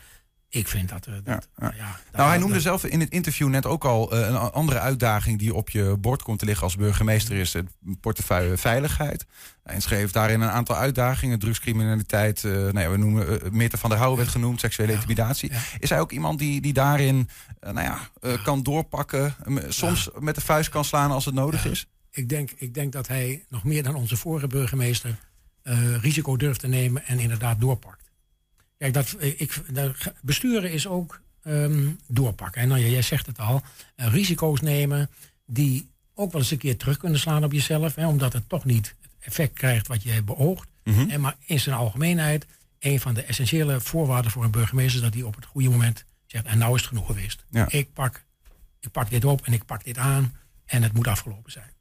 Ik vind dat... dat ja. Nou, hij dat- noemde zelf in het interview net ook al eh, een andere uitdaging die op je bord komt te liggen als burgemeester is het portefeuille veiligheid. Enschede heeft daarin een aantal uitdagingen, drugscriminaliteit, nou ja, we noemen uh, Meerte van der Houwen werd genoemd, seksuele intimidatie. Is hij ook iemand die, die daarin, nou ja, eh, kan doorpakken, soms met de vuist kan slaan als het nodig is? Ik denk, ik denk dat hij nog meer dan onze vorige burgemeester eh, risico durft te nemen en inderdaad doorpakt. Kijk, dat, eh, ik, dat, besturen is ook ehm, doorpakken. En nou, ja, jij zegt het al, eh, risico's nemen die ook wel eens een keer terug kunnen slaan op jezelf. Hè, omdat het toch niet het effect krijgt wat je beoogt. Mhm. En maar in zijn algemeenheid, een van de essentiële voorwaarden voor een burgemeester is dat hij op het goede moment zegt, en nou is het genoeg geweest. Ja. Ik, pak, ik pak dit op en ik pak dit aan en het moet afgelopen zijn.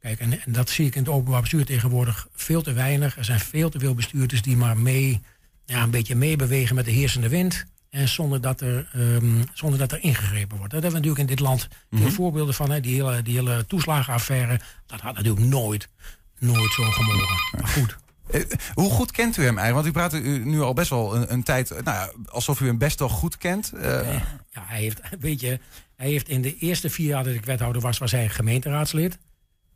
Kijk, en, en dat zie ik in het openbaar bestuur tegenwoordig veel te weinig. Er zijn veel te veel bestuurders die maar mee, ja, een beetje meebewegen met de heersende wind. En zonder dat er, ehm, zonder dat er ingegrepen wordt. Daar hebben we natuurlijk in dit land veel voorbeelden van. Hè. Die, hele, die hele toeslagenaffaire, dat had natuurlijk nooit, nooit zo gemogen. Maar goed, hoe goed kent u hem eigenlijk? Want u praat u nu al best wel een, een tijd, eh, nou ja, alsof u hem best wel goed kent. Eh, Ja, hij heeft, weet je, hij heeft in de eerste vier jaar dat ik wethouder was, was hij gemeenteraadslid.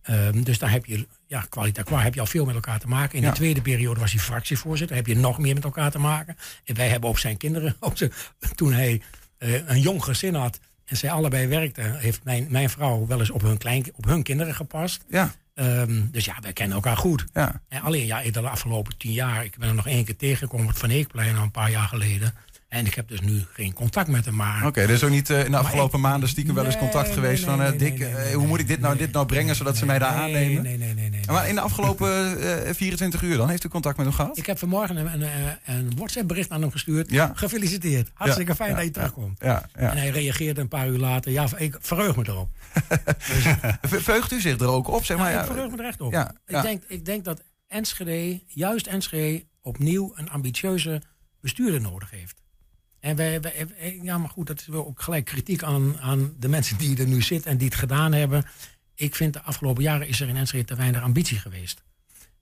Ehm, dus daar heb je, ja, qualita qua heb je al veel met elkaar te maken. In Ja. de tweede periode was hij fractievoorzitter. Heb je nog meer met elkaar te maken. En wij hebben ook zijn kinderen, ook zijn, toen hij eh, een jong gezin had en zij allebei werkten, heeft mijn, mijn vrouw wel eens op hun, klein, op hun kinderen gepast. ja, Ehm, dus ja, wij kennen elkaar goed. ja. En alleen ja, in de afgelopen tien jaar, ik ben er nog één keer tegengekomen op het Van Eekplein al een paar jaar geleden. En ik heb dus nu geen contact met hem. Maar Oké, er is ook niet eh, in de afgelopen ik- maanden stiekem wel eens contact nee, geweest nee, van... eh, nee, Dick, eh, hoe moet ik dit nou, dit nou brengen zodat ze mij daar aannemen? Nee, nee, nee, nee. Maar in de afgelopen eh, 24 uur dan, heeft u contact met hem gehad? Ik heb vanmorgen een, een, een WhatsApp-bericht aan hem gestuurd. Ja. Gefeliciteerd. Hartstikke Ja, fijn ja, dat je terugkomt. Ja, ja. En hij reageerde een paar uur later. Ja, ik verheug me erop. Veugt u zich er ook op, zeg maar? Ik verheug me er echt op. Ik, denk, ik denk dat Enschede, juist Enschede, opnieuw een ambitieuze bestuurder nodig heeft. En wij, wij, wij- ja, maar goed, dat is wel ook gelijk kritiek aan, aan de mensen die er nu zitten en die het gedaan hebben. Ik vind de afgelopen jaren is er in Enschede te weinig ambitie geweest.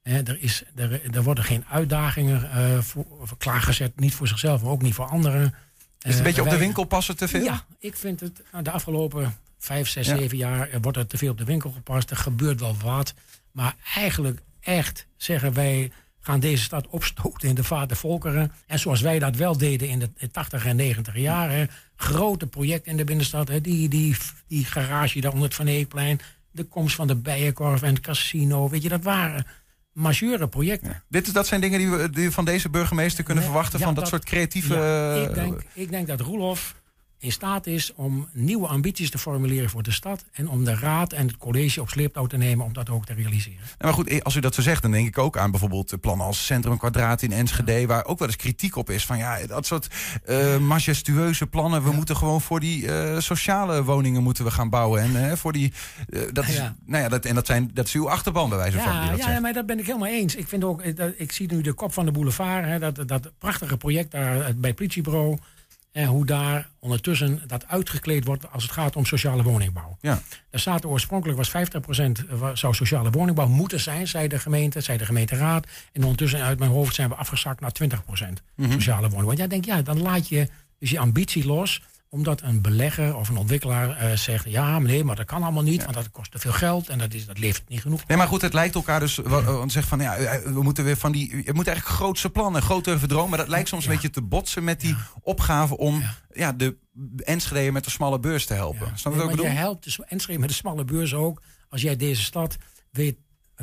Er, is, er, er worden geen uitdagingen eh, voor, klaargezet, niet voor zichzelf, maar ook niet voor anderen. Is het een Eh, beetje op de winkel passen te veel? ja, ik vind het nou, de afgelopen vijf, zes, Ja. zeven jaar er wordt er te veel op de winkel gepast. Er gebeurt wel wat. Maar eigenlijk echt zeggen wij gaan deze stad opstoten in de vaart der volkeren. En zoals wij dat wel deden in de 80 en 90 jaren. Grote projecten in de binnenstad. Hè, die, die, die garage daar onder het Van Eekplein. De komst van de Bijenkorf en het casino. Weet je, dat waren majeure projecten. Dit, is- dat zijn dingen die we die van deze burgemeester kunnen Nee, verwachten, ja, van dat, dat- soort creatieve... Ja, eh, ik, denk, ik denk dat Roelof in staat is om nieuwe ambities te formuleren voor de stad. En om de raad en het college op sleeptouw te nemen om dat ook te realiseren. Nou, maar goed, eh, als u dat zo zegt, dan denk ik ook aan bijvoorbeeld plannen als Centrum Kwadraat in Enschede, waar ook wel eens kritiek op is van ja, dat soort uh, majestueuze plannen. We moeten gewoon voor die uh, sociale woningen moeten we gaan bouwen. En uh, voor die, dat is, Ja. nou ja, dat, en dat, zijn, dat is uw achterban bij wijze van. die Ja, dat ja, zegt. maar dat ben ik helemaal eens. Ik, vind ook, eh, dat- ik zie nu de kop van de boulevard, hè, dat, dat prachtige project daar eh, bij het politiebureau. En hoe daar ondertussen dat uitgekleed wordt als het gaat om sociale woningbouw. Ja. Daar staat oorspronkelijk was 50% wa- zou sociale woningbouw moeten zijn, zei de gemeente, zei de gemeenteraad. En ondertussen uit mijn hoofd zijn we afgezakt naar 20% sociale woningbouw. Want jij denkt, ja, dan laat je dus je ambitie los omdat een belegger of een ontwikkelaar eh, zegt... ja, nee, maar dat kan allemaal niet, want dat kost te veel geld... en dat, is, dat levert niet genoeg. Nee, maar goed, het lijkt elkaar dus. wa- Want zegt van ja, eh, we moeten weer van die. Je moet eigenlijk grootse plannen, grotere verdromen. Maar dat lijkt soms een beetje te botsen met die opgave om ja. de Enschede met de smalle beurs te helpen. Snap je wat ik maar je bedoel? helpt dus Enschede met de smalle beurs ook... als jij deze stad weet,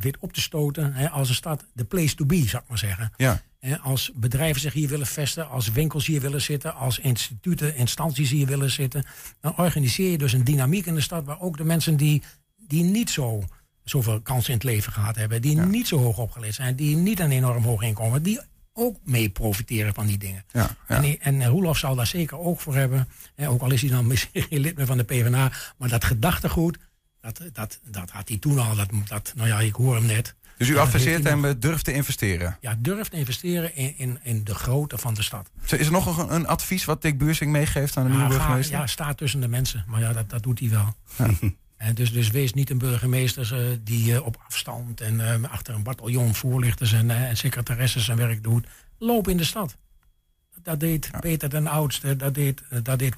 weet op te stoten hè, als een stad de place to be, zou ik maar zeggen. Ja. Hè, als bedrijven zich hier willen vestigen, als winkels hier willen zitten... als instituten, instanties hier willen zitten... dan organiseer je dus een dynamiek in de stad... waar ook de mensen die, die niet zo zoveel kansen in het leven gehad hebben... die niet zo hoog opgeleid zijn, die niet een enorm hoog inkomen... die ook mee profiteren van die dingen. Ja, ja. En, en Roelof zal daar zeker ook voor hebben. Hè, ook al is hij dan misschien geen lid meer van de PvdA. Maar dat gedachtegoed, dat, dat, dat had hij toen al. Dat, dat, nou ja, ik hoor hem net. Dus u adviseert hem eh, durf te investeren. Ja, durf te investeren in, in, in de grootte van de stad. Is er nog een, een advies wat Dick Buursing meegeeft aan de nieuwe Ja, ga- burgemeester? ja, sta tussen de mensen. Maar ja, dat, dat doet hij wel. En dus, dus wees niet een burgemeester eh, die eh, op afstand en achter een bataljon voorlichters en, en secretaresses zijn werk doet. Loop in de stad. Dat deed Peter den Oudste, dat deed, dat deed.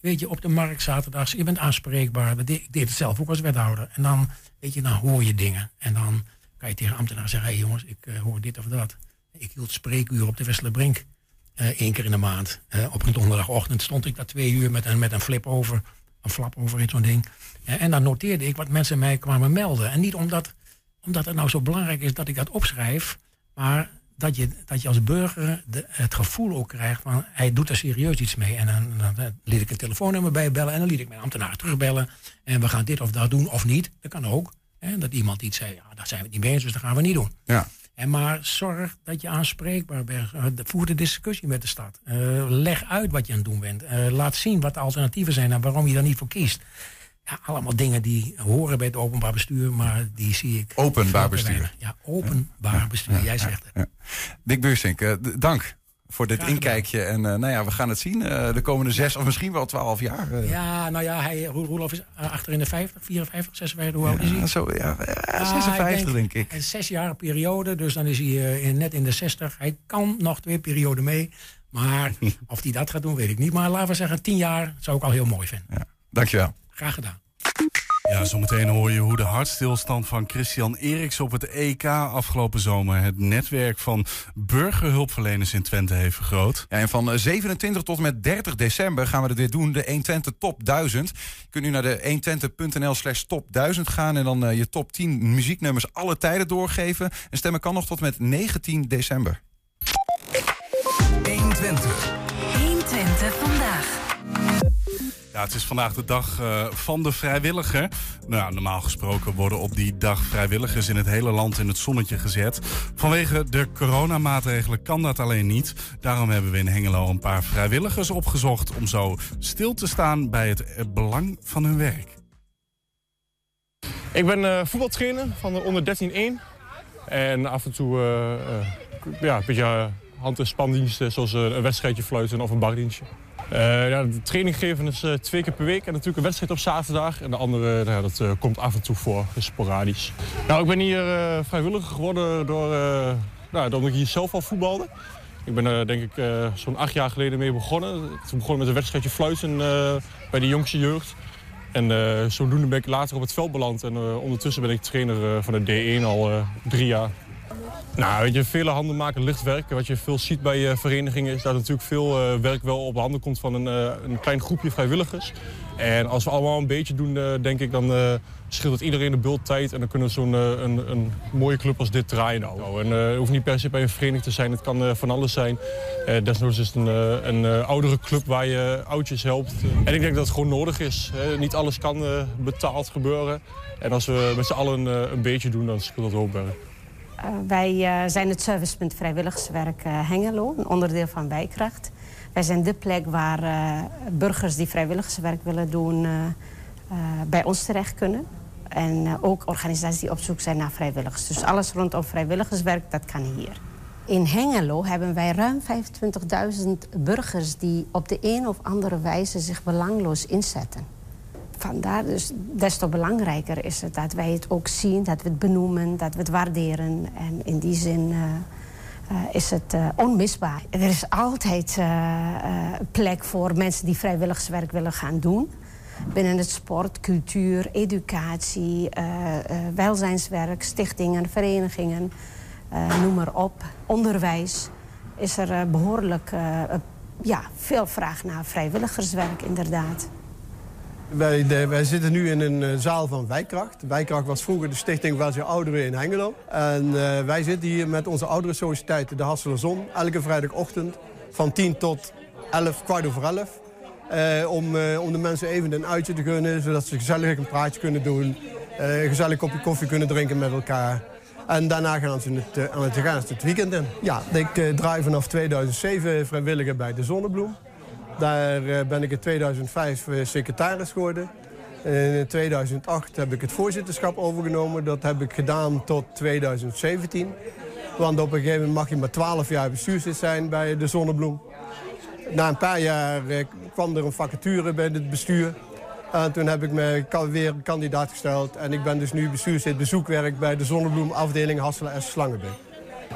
Weet je, op de markt zaterdags, je bent aanspreekbaar. Ik deed het zelf ook als wethouder. En dan, weet je, dan hoor je dingen. En dan kan je tegen ambtenaren zeggen, hé jongens, ik eh, hoor dit of dat. Ik hield spreekuur op de Westerlerbrink. eh één keer in de maand. Eh, op een donderdagochtend stond ik daar twee uur met een, met een flip over. Een flap over in zo'n ding. En dan noteerde ik wat mensen mij kwamen melden. En niet omdat, omdat het nou zo belangrijk is dat ik dat opschrijf. Maar dat je, dat je als burger de, het gevoel ook krijgt van hij doet er serieus iets mee. En dan, dan, dan liet ik een telefoonnummer bij en dan liet ik mijn ambtenaar terugbellen. En we gaan dit of dat doen of niet. Dat kan ook. Hè, dat iemand iets zei, ja, daar zijn we het niet mee eens, dus dat gaan we niet doen. Ja. En maar zorg dat je aanspreekbaar bent. Eh, Voer de discussie met de stad. Eh, leg uit wat je aan het doen bent. Eh, laat zien wat de alternatieven zijn en waarom je daar niet voor kiest. Ja, allemaal dingen die horen bij het openbaar bestuur, maar die zie ik. Openbaar bestuur. weinig. Ja, openbaar bestuur. Jij zegt het. Dick Buursink, eh, dank voor dit Graag gedaan. inkijkje. En eh, nou ja, we gaan het zien eh, de komende zes of misschien wel twaalf jaar. Ja, nou ja, hij, Roel- Roelof is achter in de 50, 54, 56, hoe oud is hij? Ja, zo, ja, ja, Ah, 56 denk ik. Een zes jaar periode, dus dan is hij in, net in de 60. Hij kan nog twee perioden mee. Maar of hij dat gaat doen, weet ik niet. Maar laten we zeggen, tien jaar zou ik al heel mooi vinden. Ja, dankjewel. Graag gedaan. Ja, zometeen hoor je hoe de hartstilstand van Christian Eriks op het EK afgelopen zomer het netwerk van burgerhulpverleners in Twente heeft vergroot. Ja, en van eh, 27 tot en met 30 december gaan we dit doen, de 120 Top 1000. Je kunt nu naar de 120.nl slash top 1000 gaan en dan eh, je top 10 muzieknummers alle tijden doorgeven. En stemmen kan nog tot met 19 december. 120. 120 vandaag. Het is vandaag de dag eh, van de vrijwilliger. Nou, normaal gesproken worden op die dag vrijwilligers in het hele land in het zonnetje gezet. Vanwege de coronamaatregelen kan dat alleen niet. Daarom hebben we in Hengelo een paar vrijwilligers opgezocht om zo stil te staan bij het eh, belang van hun werk. Ik ben eh, voetbaltrainer van de onder 13-1. En af en toe ja, een beetje hand- en spandiensten, zoals een wedstrijdje fluiten of een bardienstje. Eh, ja, de training geven is eh, twee keer per week en natuurlijk een wedstrijd op zaterdag. En de andere, nou dat eh, komt af en toe voor, is sporadisch. Nou, ik ben hier vrijwilliger geworden door, nou, ik hier zelf al voetbalde. Ik ben denk ik zo'n acht jaar geleden mee begonnen. Toen begonnen met een wedstrijdje fluiten bij de jongste jeugd. En zodoende ben ik later op het veld beland. En ondertussen ben ik trainer van de D1 al drie jaar. Nou, weet je, vele handen maken licht werk. Wat je veel ziet bij eh, verenigingen is dat natuurlijk veel eh, werk wel op handen komt van een, eh, een klein groepje vrijwilligers. En als we allemaal een beetje doen, denk ik, dan scheelt het iedereen de bult tijd. En dan kunnen we zo'n een, een mooie club als dit draaien. Nou. En het hoeft niet per se bij een vereniging te zijn, het kan van alles zijn. Desnoods is het een, oudere club waar je oudjes helpt. En ik denk dat het gewoon nodig is. Hè. Niet alles kan betaald gebeuren. En als we met z'n allen een beetje doen, dan scheelt dat. Uh, wij uh, zijn het servicepunt vrijwilligerswerk uh, Hengelo, een onderdeel van Wijkracht. Wij zijn de plek waar burgers die vrijwilligerswerk willen doen bij ons terecht kunnen. En ook organisaties die op zoek zijn naar vrijwilligers. Dus alles rondom vrijwilligerswerk, dat kan hier. In Hengelo hebben wij ruim 25.000 burgers die op de een of andere wijze zich belangloos inzetten. Vandaar dus des te belangrijker is het dat wij het ook zien, dat we het benoemen, dat we het waarderen. En in die zin uh, uh, is het uh, onmisbaar. Er is altijd plek voor mensen die vrijwilligerswerk willen gaan doen. Binnen het sport, cultuur, educatie, welzijnswerk, stichtingen, verenigingen, noem maar op. Onderwijs is er behoorlijk ja, veel vraag naar vrijwilligerswerk inderdaad. Wij, wij, zitten nu in een uh, zaal van Wijkracht. Wijkracht was vroeger de stichting Welzijn Ouderen in Hengelo. En uh, wij zitten hier met onze ouderensociëteit, de Hasseler elke vrijdagochtend van 10 tot 11, kwart over 11. Uh, om, om de mensen even een uitje te gunnen, zodat ze gezellig een praatje kunnen doen. een gezellig kopje koffie kunnen drinken met elkaar. En daarna gaan ze het, aan het, gaan het weekend in. Ja, ik draai vanaf 2007 vrijwilliger bij de Zonnebloem. Daar ben ik in 2005 secretaris geworden. In 2008 heb ik het voorzitterschap overgenomen. Dat heb ik gedaan tot 2017. Want op een gegeven moment mag je maar 12 jaar bestuurslid zijn bij de Zonnebloem. Na een paar jaar kwam er een vacature bij het bestuur. En toen heb ik me weer kandidaat gesteld. En ik ben dus nu bestuurslid bezoekwerk bij de Zonnebloem afdeling Hasselen en Slangenbeek.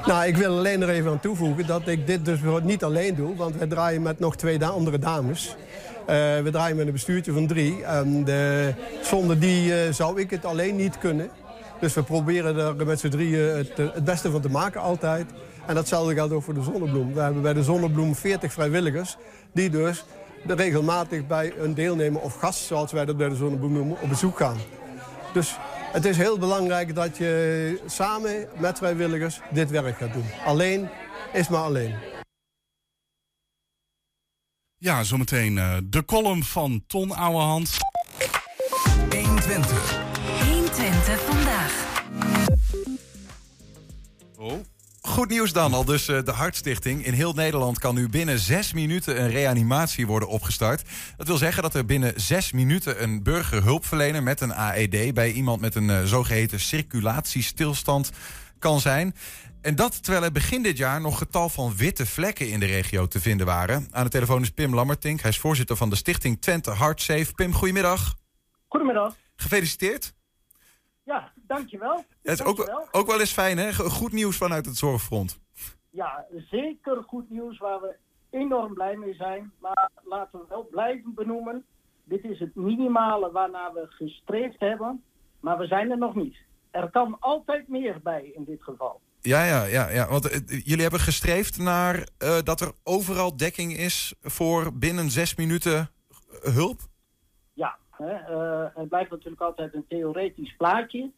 Nou, ik wil alleen er even aan toevoegen dat ik dit dus niet alleen doe. Want we draaien met nog twee andere dames. Uh, we draaien met een bestuurtje van drie. En de, zonder die uh, zou ik het alleen niet kunnen. Dus we proberen er met z'n drieën het, het beste van te maken altijd. En datzelfde geldt ook voor de Zonnebloem. We hebben bij de Zonnebloem 40 vrijwilligers. Die dus regelmatig bij een deelnemer of gast, zoals wij dat bij de Zonnebloem noemen, op bezoek gaan. Dus het is heel belangrijk dat je samen met vrijwilligers dit werk gaat doen. Alleen is maar alleen. Ja, zometeen uh, de column van Ton Ouwehand. 120. 120 vandaag. Oh. Goed nieuws dan al, dus uh, de Hartstichting. In heel Nederland kan nu binnen zes minuten een reanimatie worden opgestart. Dat wil zeggen dat er binnen zes minuten een burgerhulpverlener met een AED... bij iemand met een uh, zogeheten circulatiestilstand kan zijn. En dat terwijl er begin dit jaar nog getal van witte vlekken in de regio te vinden waren. Aan de telefoon is Pim Lammertink. Hij is voorzitter van de stichting Twente Heartsafe. Pim, goedemiddag. Goedemiddag. Gefeliciteerd. Ja, dankjewel. Ja, het is ook, ook wel eens fijn, hè? Goed nieuws vanuit het zorgfront. Ja, zeker goed nieuws waar we enorm blij mee zijn. Maar laten we wel blijven benoemen. Dit is het minimale waarnaar we gestreefd hebben. Maar we zijn er nog niet. Er kan altijd meer bij in dit geval. Ja, ja, ja, ja. want uh, jullie hebben gestreefd naar uh, dat er overal dekking is voor binnen zes minuten hulp? Ja, hè, uh, het blijft natuurlijk altijd een theoretisch plaatje.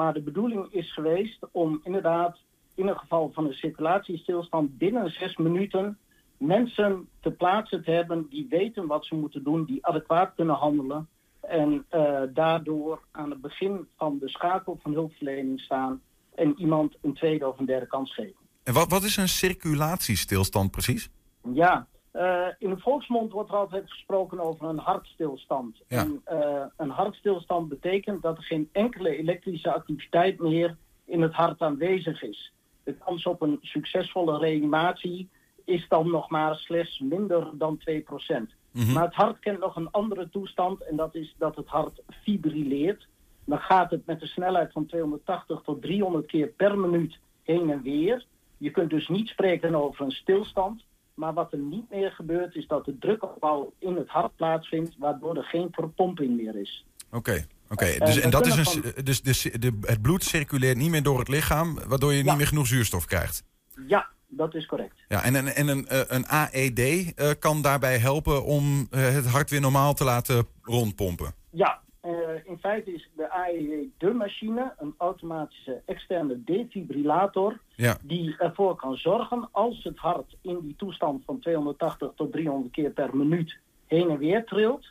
Maar de bedoeling is geweest om inderdaad in het geval van een circulatiestilstand binnen zes minuten mensen te plaatsen te hebben die weten wat ze moeten doen, die adequaat kunnen handelen. En daardoor aan het begin van de schakel van hulpverlening staan en iemand een tweede of een derde kans geven. En wat, wat is een circulatiestilstand precies? Ja, uh, in de volksmond wordt er altijd gesproken over een hartstilstand. Ja. En, uh, een hartstilstand betekent dat er geen enkele elektrische activiteit meer in het hart aanwezig is. De kans op een succesvolle reanimatie is dan nog maar slechts minder dan 2%. Mhm. Maar het hart kent nog een andere toestand en dat is dat het hart fibrilleert dan gaat het met een snelheid van 280 tot 300 keer per minuut heen en weer. Je kunt dus niet spreken over een stilstand. Maar wat er niet meer gebeurt is dat de drukopbouw in het hart plaatsvindt, waardoor er geen verpomping meer is. Oké, okay, Oké, Eh, dus, we en dat is een, dus de, het bloed circuleert niet meer door het lichaam, waardoor je niet meer genoeg zuurstof krijgt. Ja, dat is correct. Ja, en, en, en een, eh, een AED eh, kan daarbij helpen om eh, het hart weer normaal te laten rondpompen. Ja, eh, in feite is de AED de machine, een automatische externe defibrillator, Ja. die ervoor kan zorgen als het hart in die toestand van 280 tot 300 keer per minuut heen en weer trilt,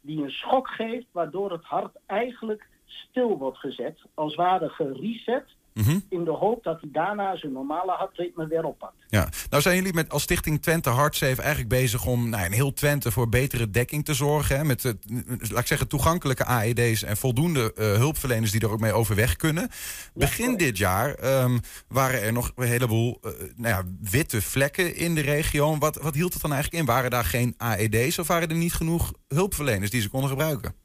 die een schok geeft waardoor het hart eigenlijk stil wordt gezet, als ware gereset, Mhm. in de hoop dat hij daarna zijn normale hartritme weer oppakt. Ja, nou zijn jullie met als Stichting Twente Hartsafe eigenlijk bezig om nou, in heel Twente voor betere dekking te zorgen. Hè, met, eh, laat ik zeggen, toegankelijke AED's en voldoende eh, hulpverleners die er ook mee overweg kunnen. Begin dit jaar ehm, waren er nog een heleboel eh, nou ja, witte vlekken in de regio. Wat, wat hield het dan eigenlijk in? Waren daar geen AED's of waren er niet genoeg hulpverleners die ze konden gebruiken?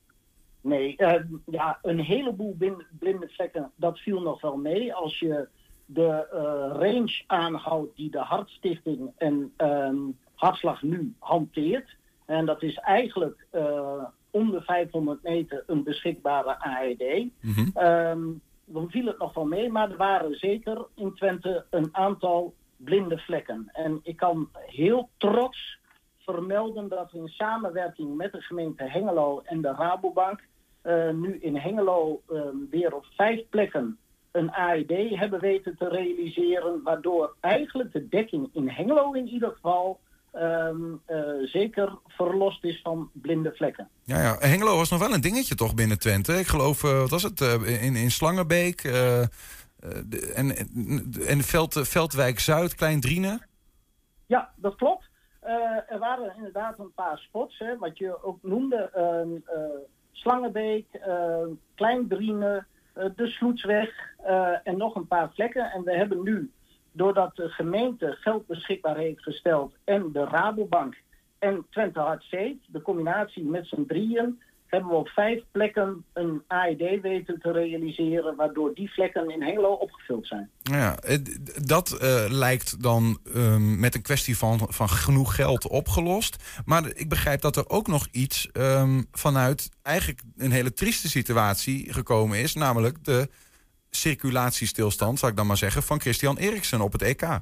Nee, eh, ja, een heleboel blinde vlekken, dat viel nog wel mee. Als je de eh, range aanhoudt die de Hartstichting en ehm, Hartslag nu hanteert. En dat is eigenlijk eh om de 500 meter een beschikbare AED. Ehm, dan viel het nog wel mee, maar er waren zeker in Twente een aantal blinde vlekken. En ik kan heel trots vermelden dat we in samenwerking met de gemeente Hengelo en de Rabobank eh, nu in Hengelo eh, weer op vijf plekken een AED hebben weten te realiseren, waardoor eigenlijk de dekking in Hengelo in ieder geval ehm, eh, zeker verlost is van blinde vlekken. Ja, ja, Hengelo was nog wel een dingetje toch binnen Twente. Ik geloof, eh, wat was het, in, in Slangenbeek de- en, en Veld, Veldwijk Zuid, Klein Driene. Ja, dat klopt. Eh, er waren inderdaad een paar spots, hè, wat je ook noemde. ehm, eh, Slangenbeek, uh, Kleindriene, eh, de Sloetsweg en nog een paar vlekken. En we hebben nu, doordat de gemeente geld beschikbaar heeft gesteld en de Rabobank en Twente Hart Safe, de combinatie met z'n drieën, hebben we op vijf plekken een AED weten te realiseren, waardoor die vlekken in Hengelo opgevuld zijn. Ja, eh, dat eh, lijkt dan ehm, met een kwestie van, van genoeg geld opgelost. Maar ik begrijp dat er ook nog iets ehm, vanuit eigenlijk een hele trieste situatie gekomen is. Namelijk de circulatiestilstand, zou ik dan maar zeggen, van Christian Eriksen op het EK.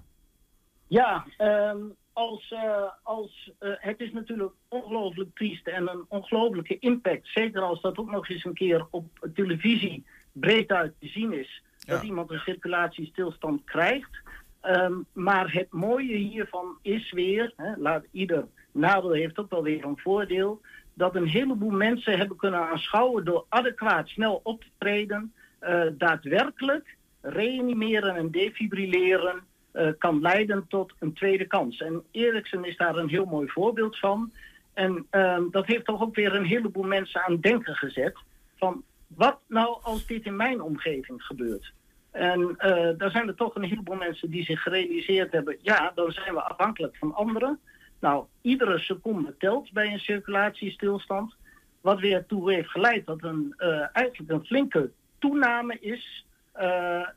Ja, ehm, als, eh, als, eh, het is natuurlijk ongelooflijk triest en een ongelooflijke impact. Zeker als dat ook nog eens een keer op televisie breed uit te zien is. Dat iemand een circulatiestilstand krijgt. Ehm, maar het mooie hiervan is weer, hè, laat ieder nadeel heeft ook wel weer een voordeel. Dat een heleboel mensen hebben kunnen aanschouwen door adequaat snel op te treden. eh, daadwerkelijk reanimeren en defibrilleren eh, kan leiden tot een tweede kans. En Eriksen is daar een heel mooi voorbeeld van. En ehm, dat heeft toch ook weer een heleboel mensen aan denken gezet. Van wat nou als dit in mijn omgeving gebeurt? En eh, daar zijn er toch een heleboel mensen die zich gerealiseerd hebben... ja, dan zijn we afhankelijk van anderen. Nou, iedere seconde telt bij een circulatiestilstand. Wat weer toe heeft geleid dat een, eh, eigenlijk een flinke toename is...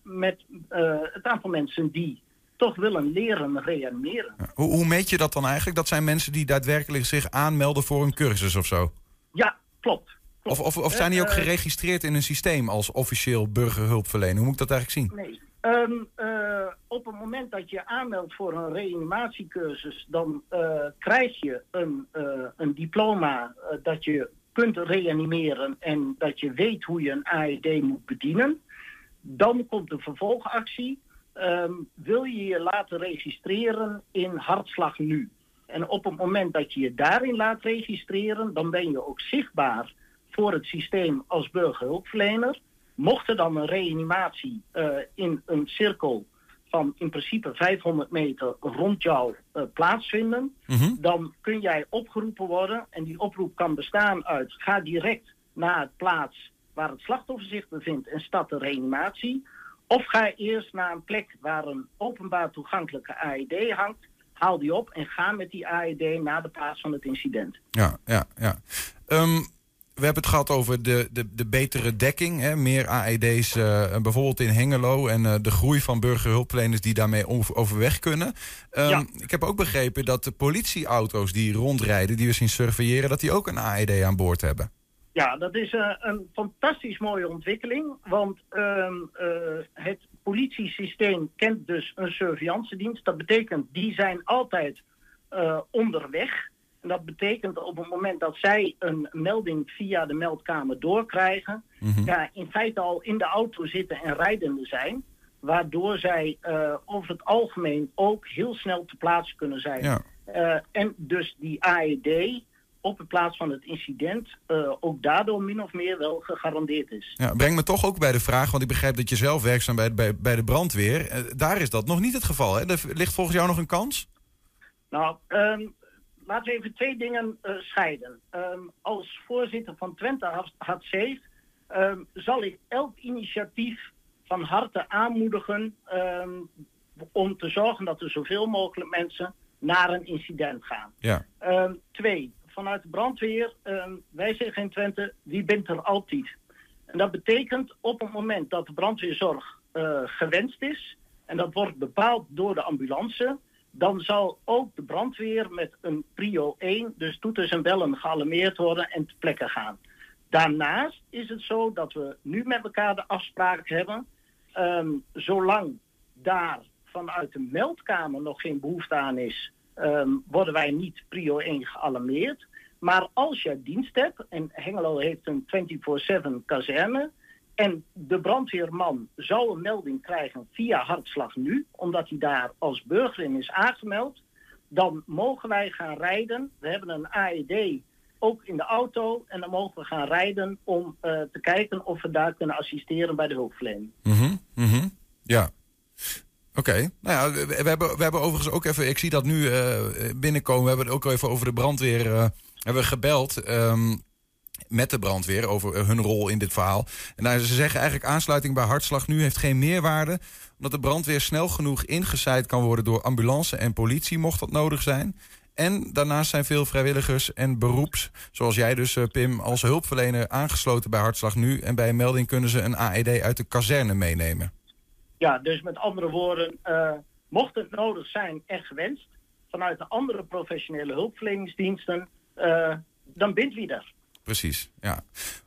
met het aantal mensen die toch willen leren reanimeren. Hoe, hoe meet je dat dan eigenlijk? Dat zijn mensen die daadwerkelijk zich aanmelden voor een cursus of zo? Ja, klopt. Of, of, of zijn die ook Eh, geregistreerd in een systeem als officieel burgerhulpverlener? Hoe moet ik dat eigenlijk zien? Nee. Ehm, eh, op het moment dat je aanmeldt voor een reanimatiecursus, dan eh, krijg je een, een diploma dat je kunt reanimeren en dat je weet hoe je een AED moet bedienen. Dan komt de vervolgactie. Ehm, wil je je laten registreren in Hartslag Nu? En op het moment dat je je daarin laat registreren, dan ben je ook zichtbaar voor het systeem als burgerhulpverlener. Mocht er dan een reanimatie eh, in een cirkel van in principe 500 meter rond jou eh, plaatsvinden, dan kun jij opgeroepen worden. En die oproep kan bestaan uit ga direct naar het plaats waar het slachtoffer zich bevindt en start de reanimatie. Of ga eerst naar een plek waar een openbaar toegankelijke AED hangt, haal die op en ga met die AED naar de plaats van het incident. Ja, ja, ja. Ehm, we hebben het gehad over de, de, de betere dekking. Hè? Meer AED's eh, bijvoorbeeld in Hengelo. En eh, de groei van burgerhulpverleners die daarmee over, overweg kunnen. Ehm, Ik heb ook begrepen dat de politieauto's die rondrijden, die we zien surveilleren, dat die ook een AED aan boord hebben. Ja, dat is eh, een fantastisch mooie ontwikkeling. Want ehm, eh, het politiesysteem kent dus een surveillance-dienst. Dat betekent, die zijn altijd eh, onderweg. En dat betekent op het moment dat zij een melding via de meldkamer doorkrijgen, ja, in feite al in de auto zitten en rijdende zijn. Waardoor zij over het algemeen ook heel snel te plaatsen kunnen zijn. Ja. En dus die AED op de plaats van het incident eh, ook daardoor min of meer wel gegarandeerd is. Ja, breng me toch ook bij de vraag, want ik begrijp dat je zelf werkzaam bent bij, bij de brandweer. Eh, daar is dat nog niet het geval. Hè? Er ligt volgens jou nog een kans? Nou, ehm, laten we even twee dingen eh, scheiden. Ehm, als voorzitter van Twente Safe ehm, zal ik elk initiatief van harte aanmoedigen om te zorgen dat er zoveel mogelijk mensen naar een incident gaan. Ja. Twee, vanuit de brandweer, ehm, wij zeggen in Twente, wie bent er altijd? En dat betekent op het moment dat de brandweerzorg eh, gewenst is, en dat wordt bepaald door de ambulance, dan zal ook de brandweer met een prio 1, dus toeters en bellen, gealarmeerd worden en te plekke gaan. Daarnaast is het zo dat we nu met elkaar de afspraak hebben, ehm, zolang daar vanuit de meldkamer nog geen behoefte aan is, ehm, worden wij niet prio 1 gealarmeerd. Maar als je dienst hebt, en Hengelo heeft een 24-7 kazerne, en de brandweerman zou een melding krijgen via Hartslag Nu, omdat hij daar als burger in is aangemeld, dan mogen wij gaan rijden. We hebben een AED ook in de auto en dan mogen we gaan rijden om eh, te kijken of we daar kunnen assisteren bij de hulpverlening. Mhm, mhm. Ja. Oké. Nou ja, we, hebben, we hebben overigens ook even, ik zie dat nu eh, binnenkomen, we hebben het ook even over de brandweer, eh, hebben gebeld ehm, met de brandweer over eh, hun rol in dit verhaal. En ze zeggen eigenlijk aansluiting bij Hartslag nu heeft geen meerwaarde, omdat de brandweer snel genoeg ingezaaid kan worden door ambulance en politie, mocht dat nodig zijn. En daarnaast zijn veel vrijwilligers en beroeps, zoals jij dus, Pim, als hulpverlener aangesloten bij Hartslag Nu. En bij een melding kunnen ze een AED uit de kazerne meenemen. Ja, dus met andere woorden, eh, mocht het nodig zijn en gewenst vanuit de andere professionele hulpverleningsdiensten, eh, dan bindt wie er. Precies, ja.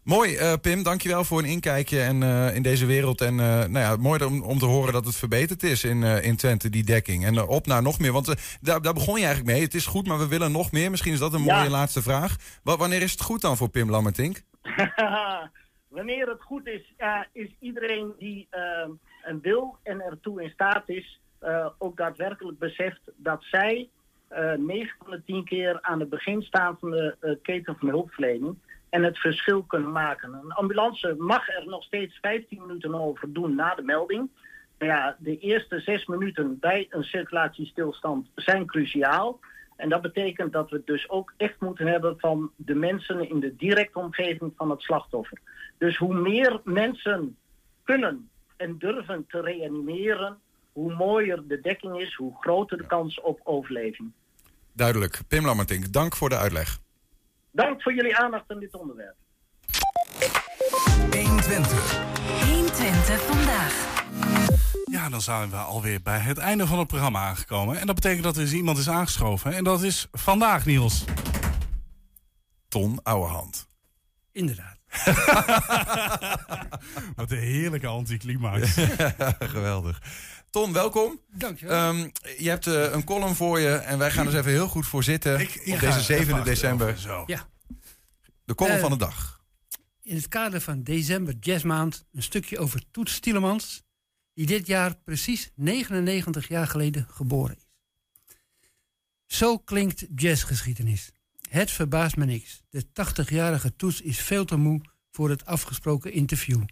Mooi, eh, Pim, dankjewel voor een inkijkje en, in deze wereld. En nou ja, mooi om, om te horen dat het verbeterd is in, in Twente, die dekking. En op naar nog meer, want daar, daar begon je eigenlijk mee. Het is goed, maar we willen nog meer. Misschien is dat een Ja. mooie laatste vraag. Wa- wanneer is het goed dan voor Pim Lammertink? Wanneer het goed is, is iedereen die een wil en ertoe in staat is, eh, ook daadwerkelijk beseft dat zij eh 9 van de 10 keer aan het begin staan van de eh, keten van hulpverlening en het verschil kunnen maken. Een ambulance mag er nog steeds 15 minuten over doen na de melding. Maar ja, de eerste zes minuten bij een circulatiestilstand zijn cruciaal. En dat betekent dat we het dus ook echt moeten hebben van de mensen in de directe omgeving van het slachtoffer. Dus hoe meer mensen kunnen en durven te reanimeren, hoe mooier de dekking is, hoe groter de kans op overleving. Duidelijk. Pim Lammertink, dank voor de uitleg. Dank voor jullie aandacht aan dit onderwerp. 120. 120 vandaag. Ja, dan zijn we alweer bij het einde van het programma aangekomen. En dat betekent dat er iemand is aangeschoven. En dat is vandaag, Niels. Ton Ouwehand. Inderdaad. Wat een heerlijke anticlimax. Geweldig. Ton, welkom. Dankjewel. Ehm, je hebt eh, een column voor je en wij gaan er eens even heel goed voor zitten op deze ga 7 even december. Zo. Ja. De column Eh, van de dag. In het kader van december jazzmaand een stukje over Toets Tielemans, die dit jaar precies 99 jaar geleden geboren is. Zo klinkt jazzgeschiedenis. Het verbaast me niks. De 80-jarige Toets is veel te moe voor het afgesproken interview.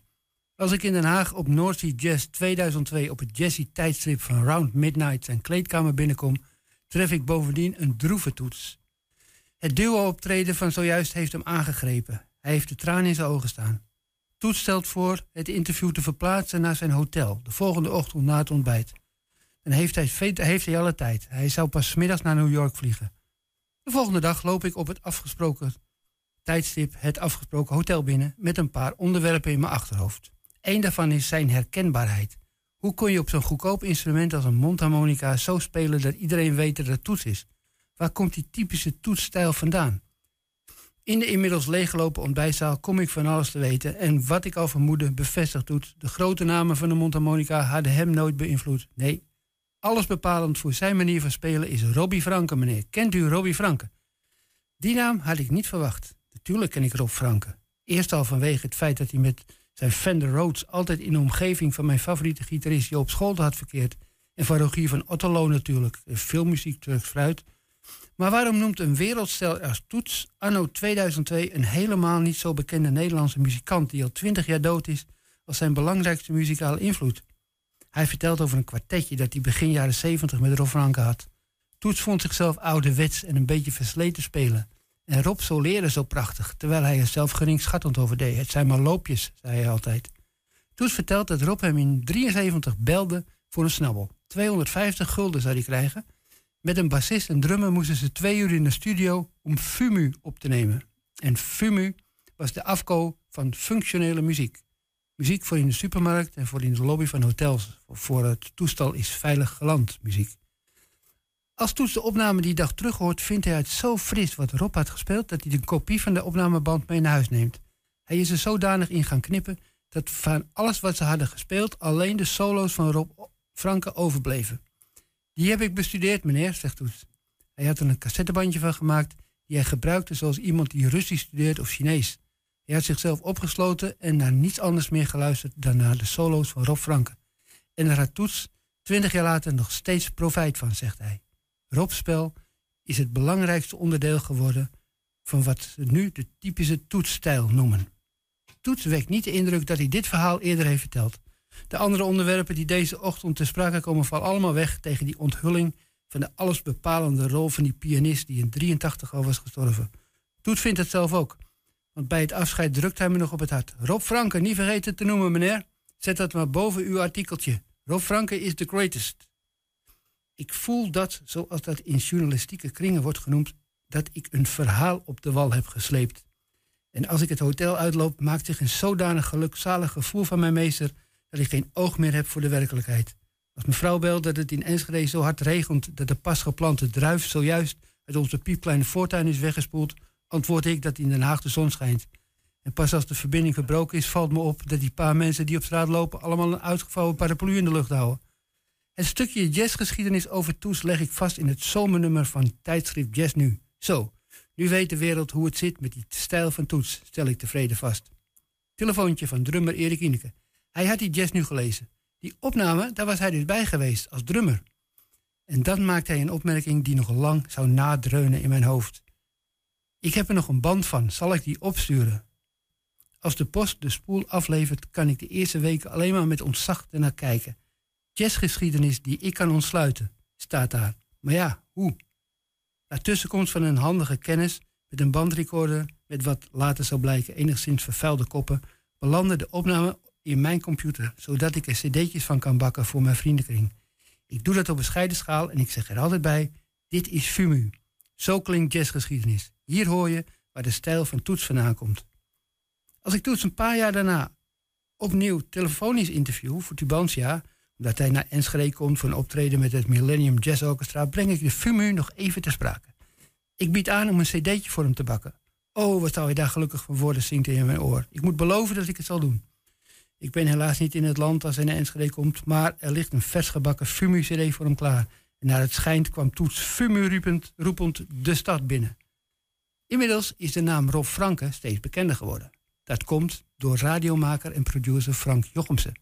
Als ik in Den Haag op North Jazz 2002 op het jazzy tijdstrip van Round Midnight zijn kleedkamer binnenkom, tref ik bovendien een droeve Toets. Het duo-optreden van zojuist heeft hem aangegrepen. Hij heeft de tranen in zijn ogen staan. Toets stelt voor het interview te verplaatsen naar zijn hotel, de volgende ochtend na het ontbijt. Dan heeft hij, heeft hij alle tijd. Hij zou pas middags naar New York vliegen. De volgende dag loop ik op het afgesproken tijdstip het afgesproken hotel binnen met een paar onderwerpen in mijn achterhoofd. Eén daarvan is zijn herkenbaarheid. Hoe kon je op zo'n goedkoop instrument als een mondharmonica zo spelen dat iedereen weet dat het toets is? Waar komt die typische toetsstijl vandaan? In de inmiddels leeggelopen ontbijtzaal kom ik van alles te weten. En wat ik al vermoedde bevestigd doet. De grote namen van de mondharmonica hadden hem nooit beïnvloed. Nee, alles bepalend voor zijn manier van spelen is Robbie Franke, meneer. Kent u Robbie Franke? Die naam had ik niet verwacht. Natuurlijk ken ik Rob Franke. Eerst al vanwege het feit dat hij met zijn Fender Rhodes altijd in de omgeving van mijn favoriete gitarist Joop Scholten had verkeerd. En van Rogier van Otterlo natuurlijk. Filmmuziek, Turks fruit. Maar waarom noemt een wereldster als Toets anno 2002 een helemaal niet zo bekende Nederlandse muzikant die al twintig jaar dood is als zijn belangrijkste muzikale invloed? Hij vertelt over een kwartetje dat hij begin jaren 70 met Rob Franke had. Toets vond zichzelf ouderwets en een beetje versleten spelen. En Rob soleerde zo prachtig, terwijl hij er zelf geringschattend over deed. Het zijn maar loopjes, zei hij altijd. Toets vertelt dat Rob hem in 73 belde voor een snabbel. 250 gulden zou hij krijgen. Met een bassist en drummer moesten ze twee uur in de studio om FUMU op te nemen. En FUMU was de afko van functionele muziek. Muziek voor in de supermarkt en voor in de lobby van hotels. Voor het toestel is veilig geland muziek. Als Toets de opname die dag terug hoort, vindt hij het zo fris wat Rob had gespeeld dat hij de kopie van de opnameband mee naar huis neemt. Hij is er zodanig in gaan knippen dat van alles wat ze hadden gespeeld alleen de solo's van Rob Franke overbleven. Die heb ik bestudeerd, meneer, zegt Toets. Hij had er een cassettebandje van gemaakt die hij gebruikte zoals iemand die Russisch studeert of Chinees. Hij had zichzelf opgesloten en naar niets anders meer geluisterd dan naar de solo's van Rob Franke. En daar had Toets twintig jaar later nog steeds profijt van, zegt hij. Rob's spel is het belangrijkste onderdeel geworden van wat ze nu de typische toetsstijl noemen. Toets wekt niet de indruk dat hij dit verhaal eerder heeft verteld. De andere onderwerpen die deze ochtend ter sprake komen vallen allemaal weg tegen die onthulling van de allesbepalende rol van die pianist die in 83 al was gestorven. Toets vindt het zelf ook. Want bij het afscheid drukt hij me nog op het hart. Rob Franke, niet vergeten te noemen, meneer. Zet dat maar boven uw artikeltje. Rob Franke is the greatest. Ik voel dat, zoals dat in journalistieke kringen wordt genoemd, dat ik een verhaal op de wal heb gesleept. En als ik het hotel uitloop, maakt zich een zodanig gelukzalig gevoel van mijn meester dat ik geen oog meer heb voor de werkelijkheid. Als mevrouw belt dat het in Enschede zo hard regent dat de pas geplante druif zojuist uit onze piepkleine voortuin is weggespoeld, antwoord ik dat in Den Haag de zon schijnt. En pas als de verbinding verbroken is, valt me op dat die paar mensen die op straat lopen allemaal een uitgevouwen paraplu in de lucht houden. Het stukje jazzgeschiedenis over Toes leg ik vast in het zomernummer van tijdschrift Jazz Nu. Zo, nu weet de wereld hoe het zit met die stijl van Toets, stel ik tevreden vast. Telefoontje van drummer Erik Ineke. Hij had die jazz nu gelezen. Die opname, daar was hij dus bij geweest, als drummer. En dan maakte hij een opmerking die nog lang zou nadreunen in mijn hoofd. Ik heb er nog een band van, zal ik die opsturen? Als de post de spoel aflevert, kan ik de eerste weken alleen maar met ontzag ernaar kijken. Jazzgeschiedenis die ik kan ontsluiten, staat daar. Maar ja, hoe? Na tussenkomst van een handige kennis met een bandrecorder met wat later zou blijken enigszins vervuilde koppen, belandde de opname in mijn computer, zodat ik er cd'tjes van kan bakken voor mijn vriendenkring. Ik doe dat op bescheiden schaal en ik zeg er altijd bij, dit is FUMU. Zo klinkt jazzgeschiedenis. Hier hoor je waar de stijl van Toets vandaan komt. Als ik Toets een paar jaar daarna opnieuw telefonisch interview voor Tubantia, omdat hij naar Enschede komt voor een optreden met het Millennium Jazz Orchestra, breng ik de FUMU nog even ter sprake. Ik bied aan om een cd'tje voor hem te bakken. Oh, wat zou hij daar gelukkig van worden, zingt hij in mijn oor. Ik moet beloven dat ik het zal doen. Ik ben helaas niet in het land als hij naar Enschede komt, maar er ligt een vers gebakken FUMU-cd voor hem klaar. En naar het schijnt kwam Toets FUMU roepend, de stad binnen. Inmiddels is de naam Rob Franke steeds bekender geworden. Dat komt door radiomaker en producer Frank Jochemsen.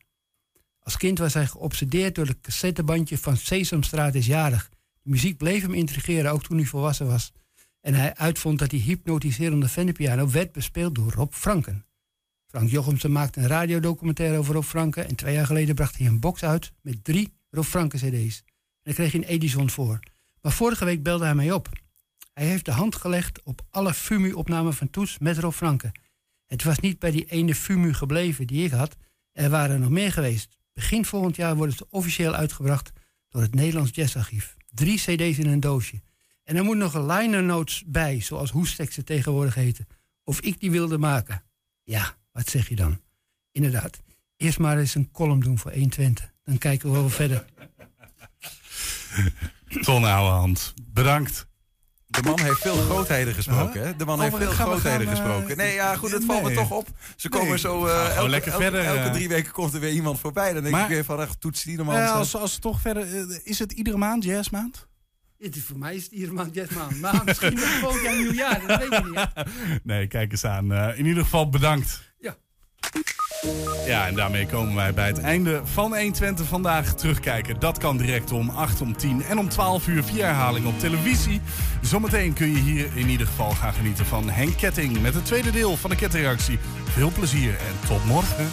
Als kind was hij geobsedeerd door het cassettebandje van Sesamstraat is jarig. De muziek bleef hem intrigeren, ook toen hij volwassen was. En hij uitvond dat die hypnotiserende vennepiano werd bespeeld door Rob Franken. Frank Jochemsen maakte een radiodocumentaire over Rob Franken... en twee jaar geleden bracht hij een box uit met drie Rob Franken cd's. En daar kreeg hij een Edison voor. Maar vorige week belde hij mij op. Hij heeft de hand gelegd op alle FUMU-opnamen van Toets met Rob Franken. Het was niet bij die ene FUMU gebleven die ik had. Er waren er nog meer geweest. Begin volgend jaar worden ze officieel uitgebracht door het Nederlands Jazzarchief. Drie cd's in een doosje. En er moet nog een liner notes bij, zoals hoesteksten tegenwoordig heten. Of ik die wilde maken. Ja, wat zeg je dan? Inderdaad. Eerst maar eens een column doen voor 120. Dan kijken we wel verder. Ton Ouwehand, bedankt. De man heeft veel grootheden gesproken, hè? De man Oh, heeft veel grootheden gaan, eh, gesproken. Nee, ja, goed, het valt me toch op. Ze komen Nee, zo... eh, elke, lekker elke- verder, Elke eh. drie weken komt er weer iemand voorbij. Dan denk Maar- ik weer van, echt, Toets Tiedemanns. Ja, eh, als, als toch verder, is het iedere maand jazzmaand? Het is voor mij is het iedere maand jazzmaand. Maar misschien nog volgend jaar nieuwjaar, dat weet ik niet. Nee, kijk eens aan. In ieder geval bedankt. Ja. En daarmee komen wij bij het einde van 120 vandaag terugkijken. Dat kan direct om 8, om 10 en om 12 uur via herhaling op televisie. Zometeen kun je hier in ieder geval gaan genieten van Henk Ketting met het tweede deel van de kettingreactie. Veel plezier en tot morgen.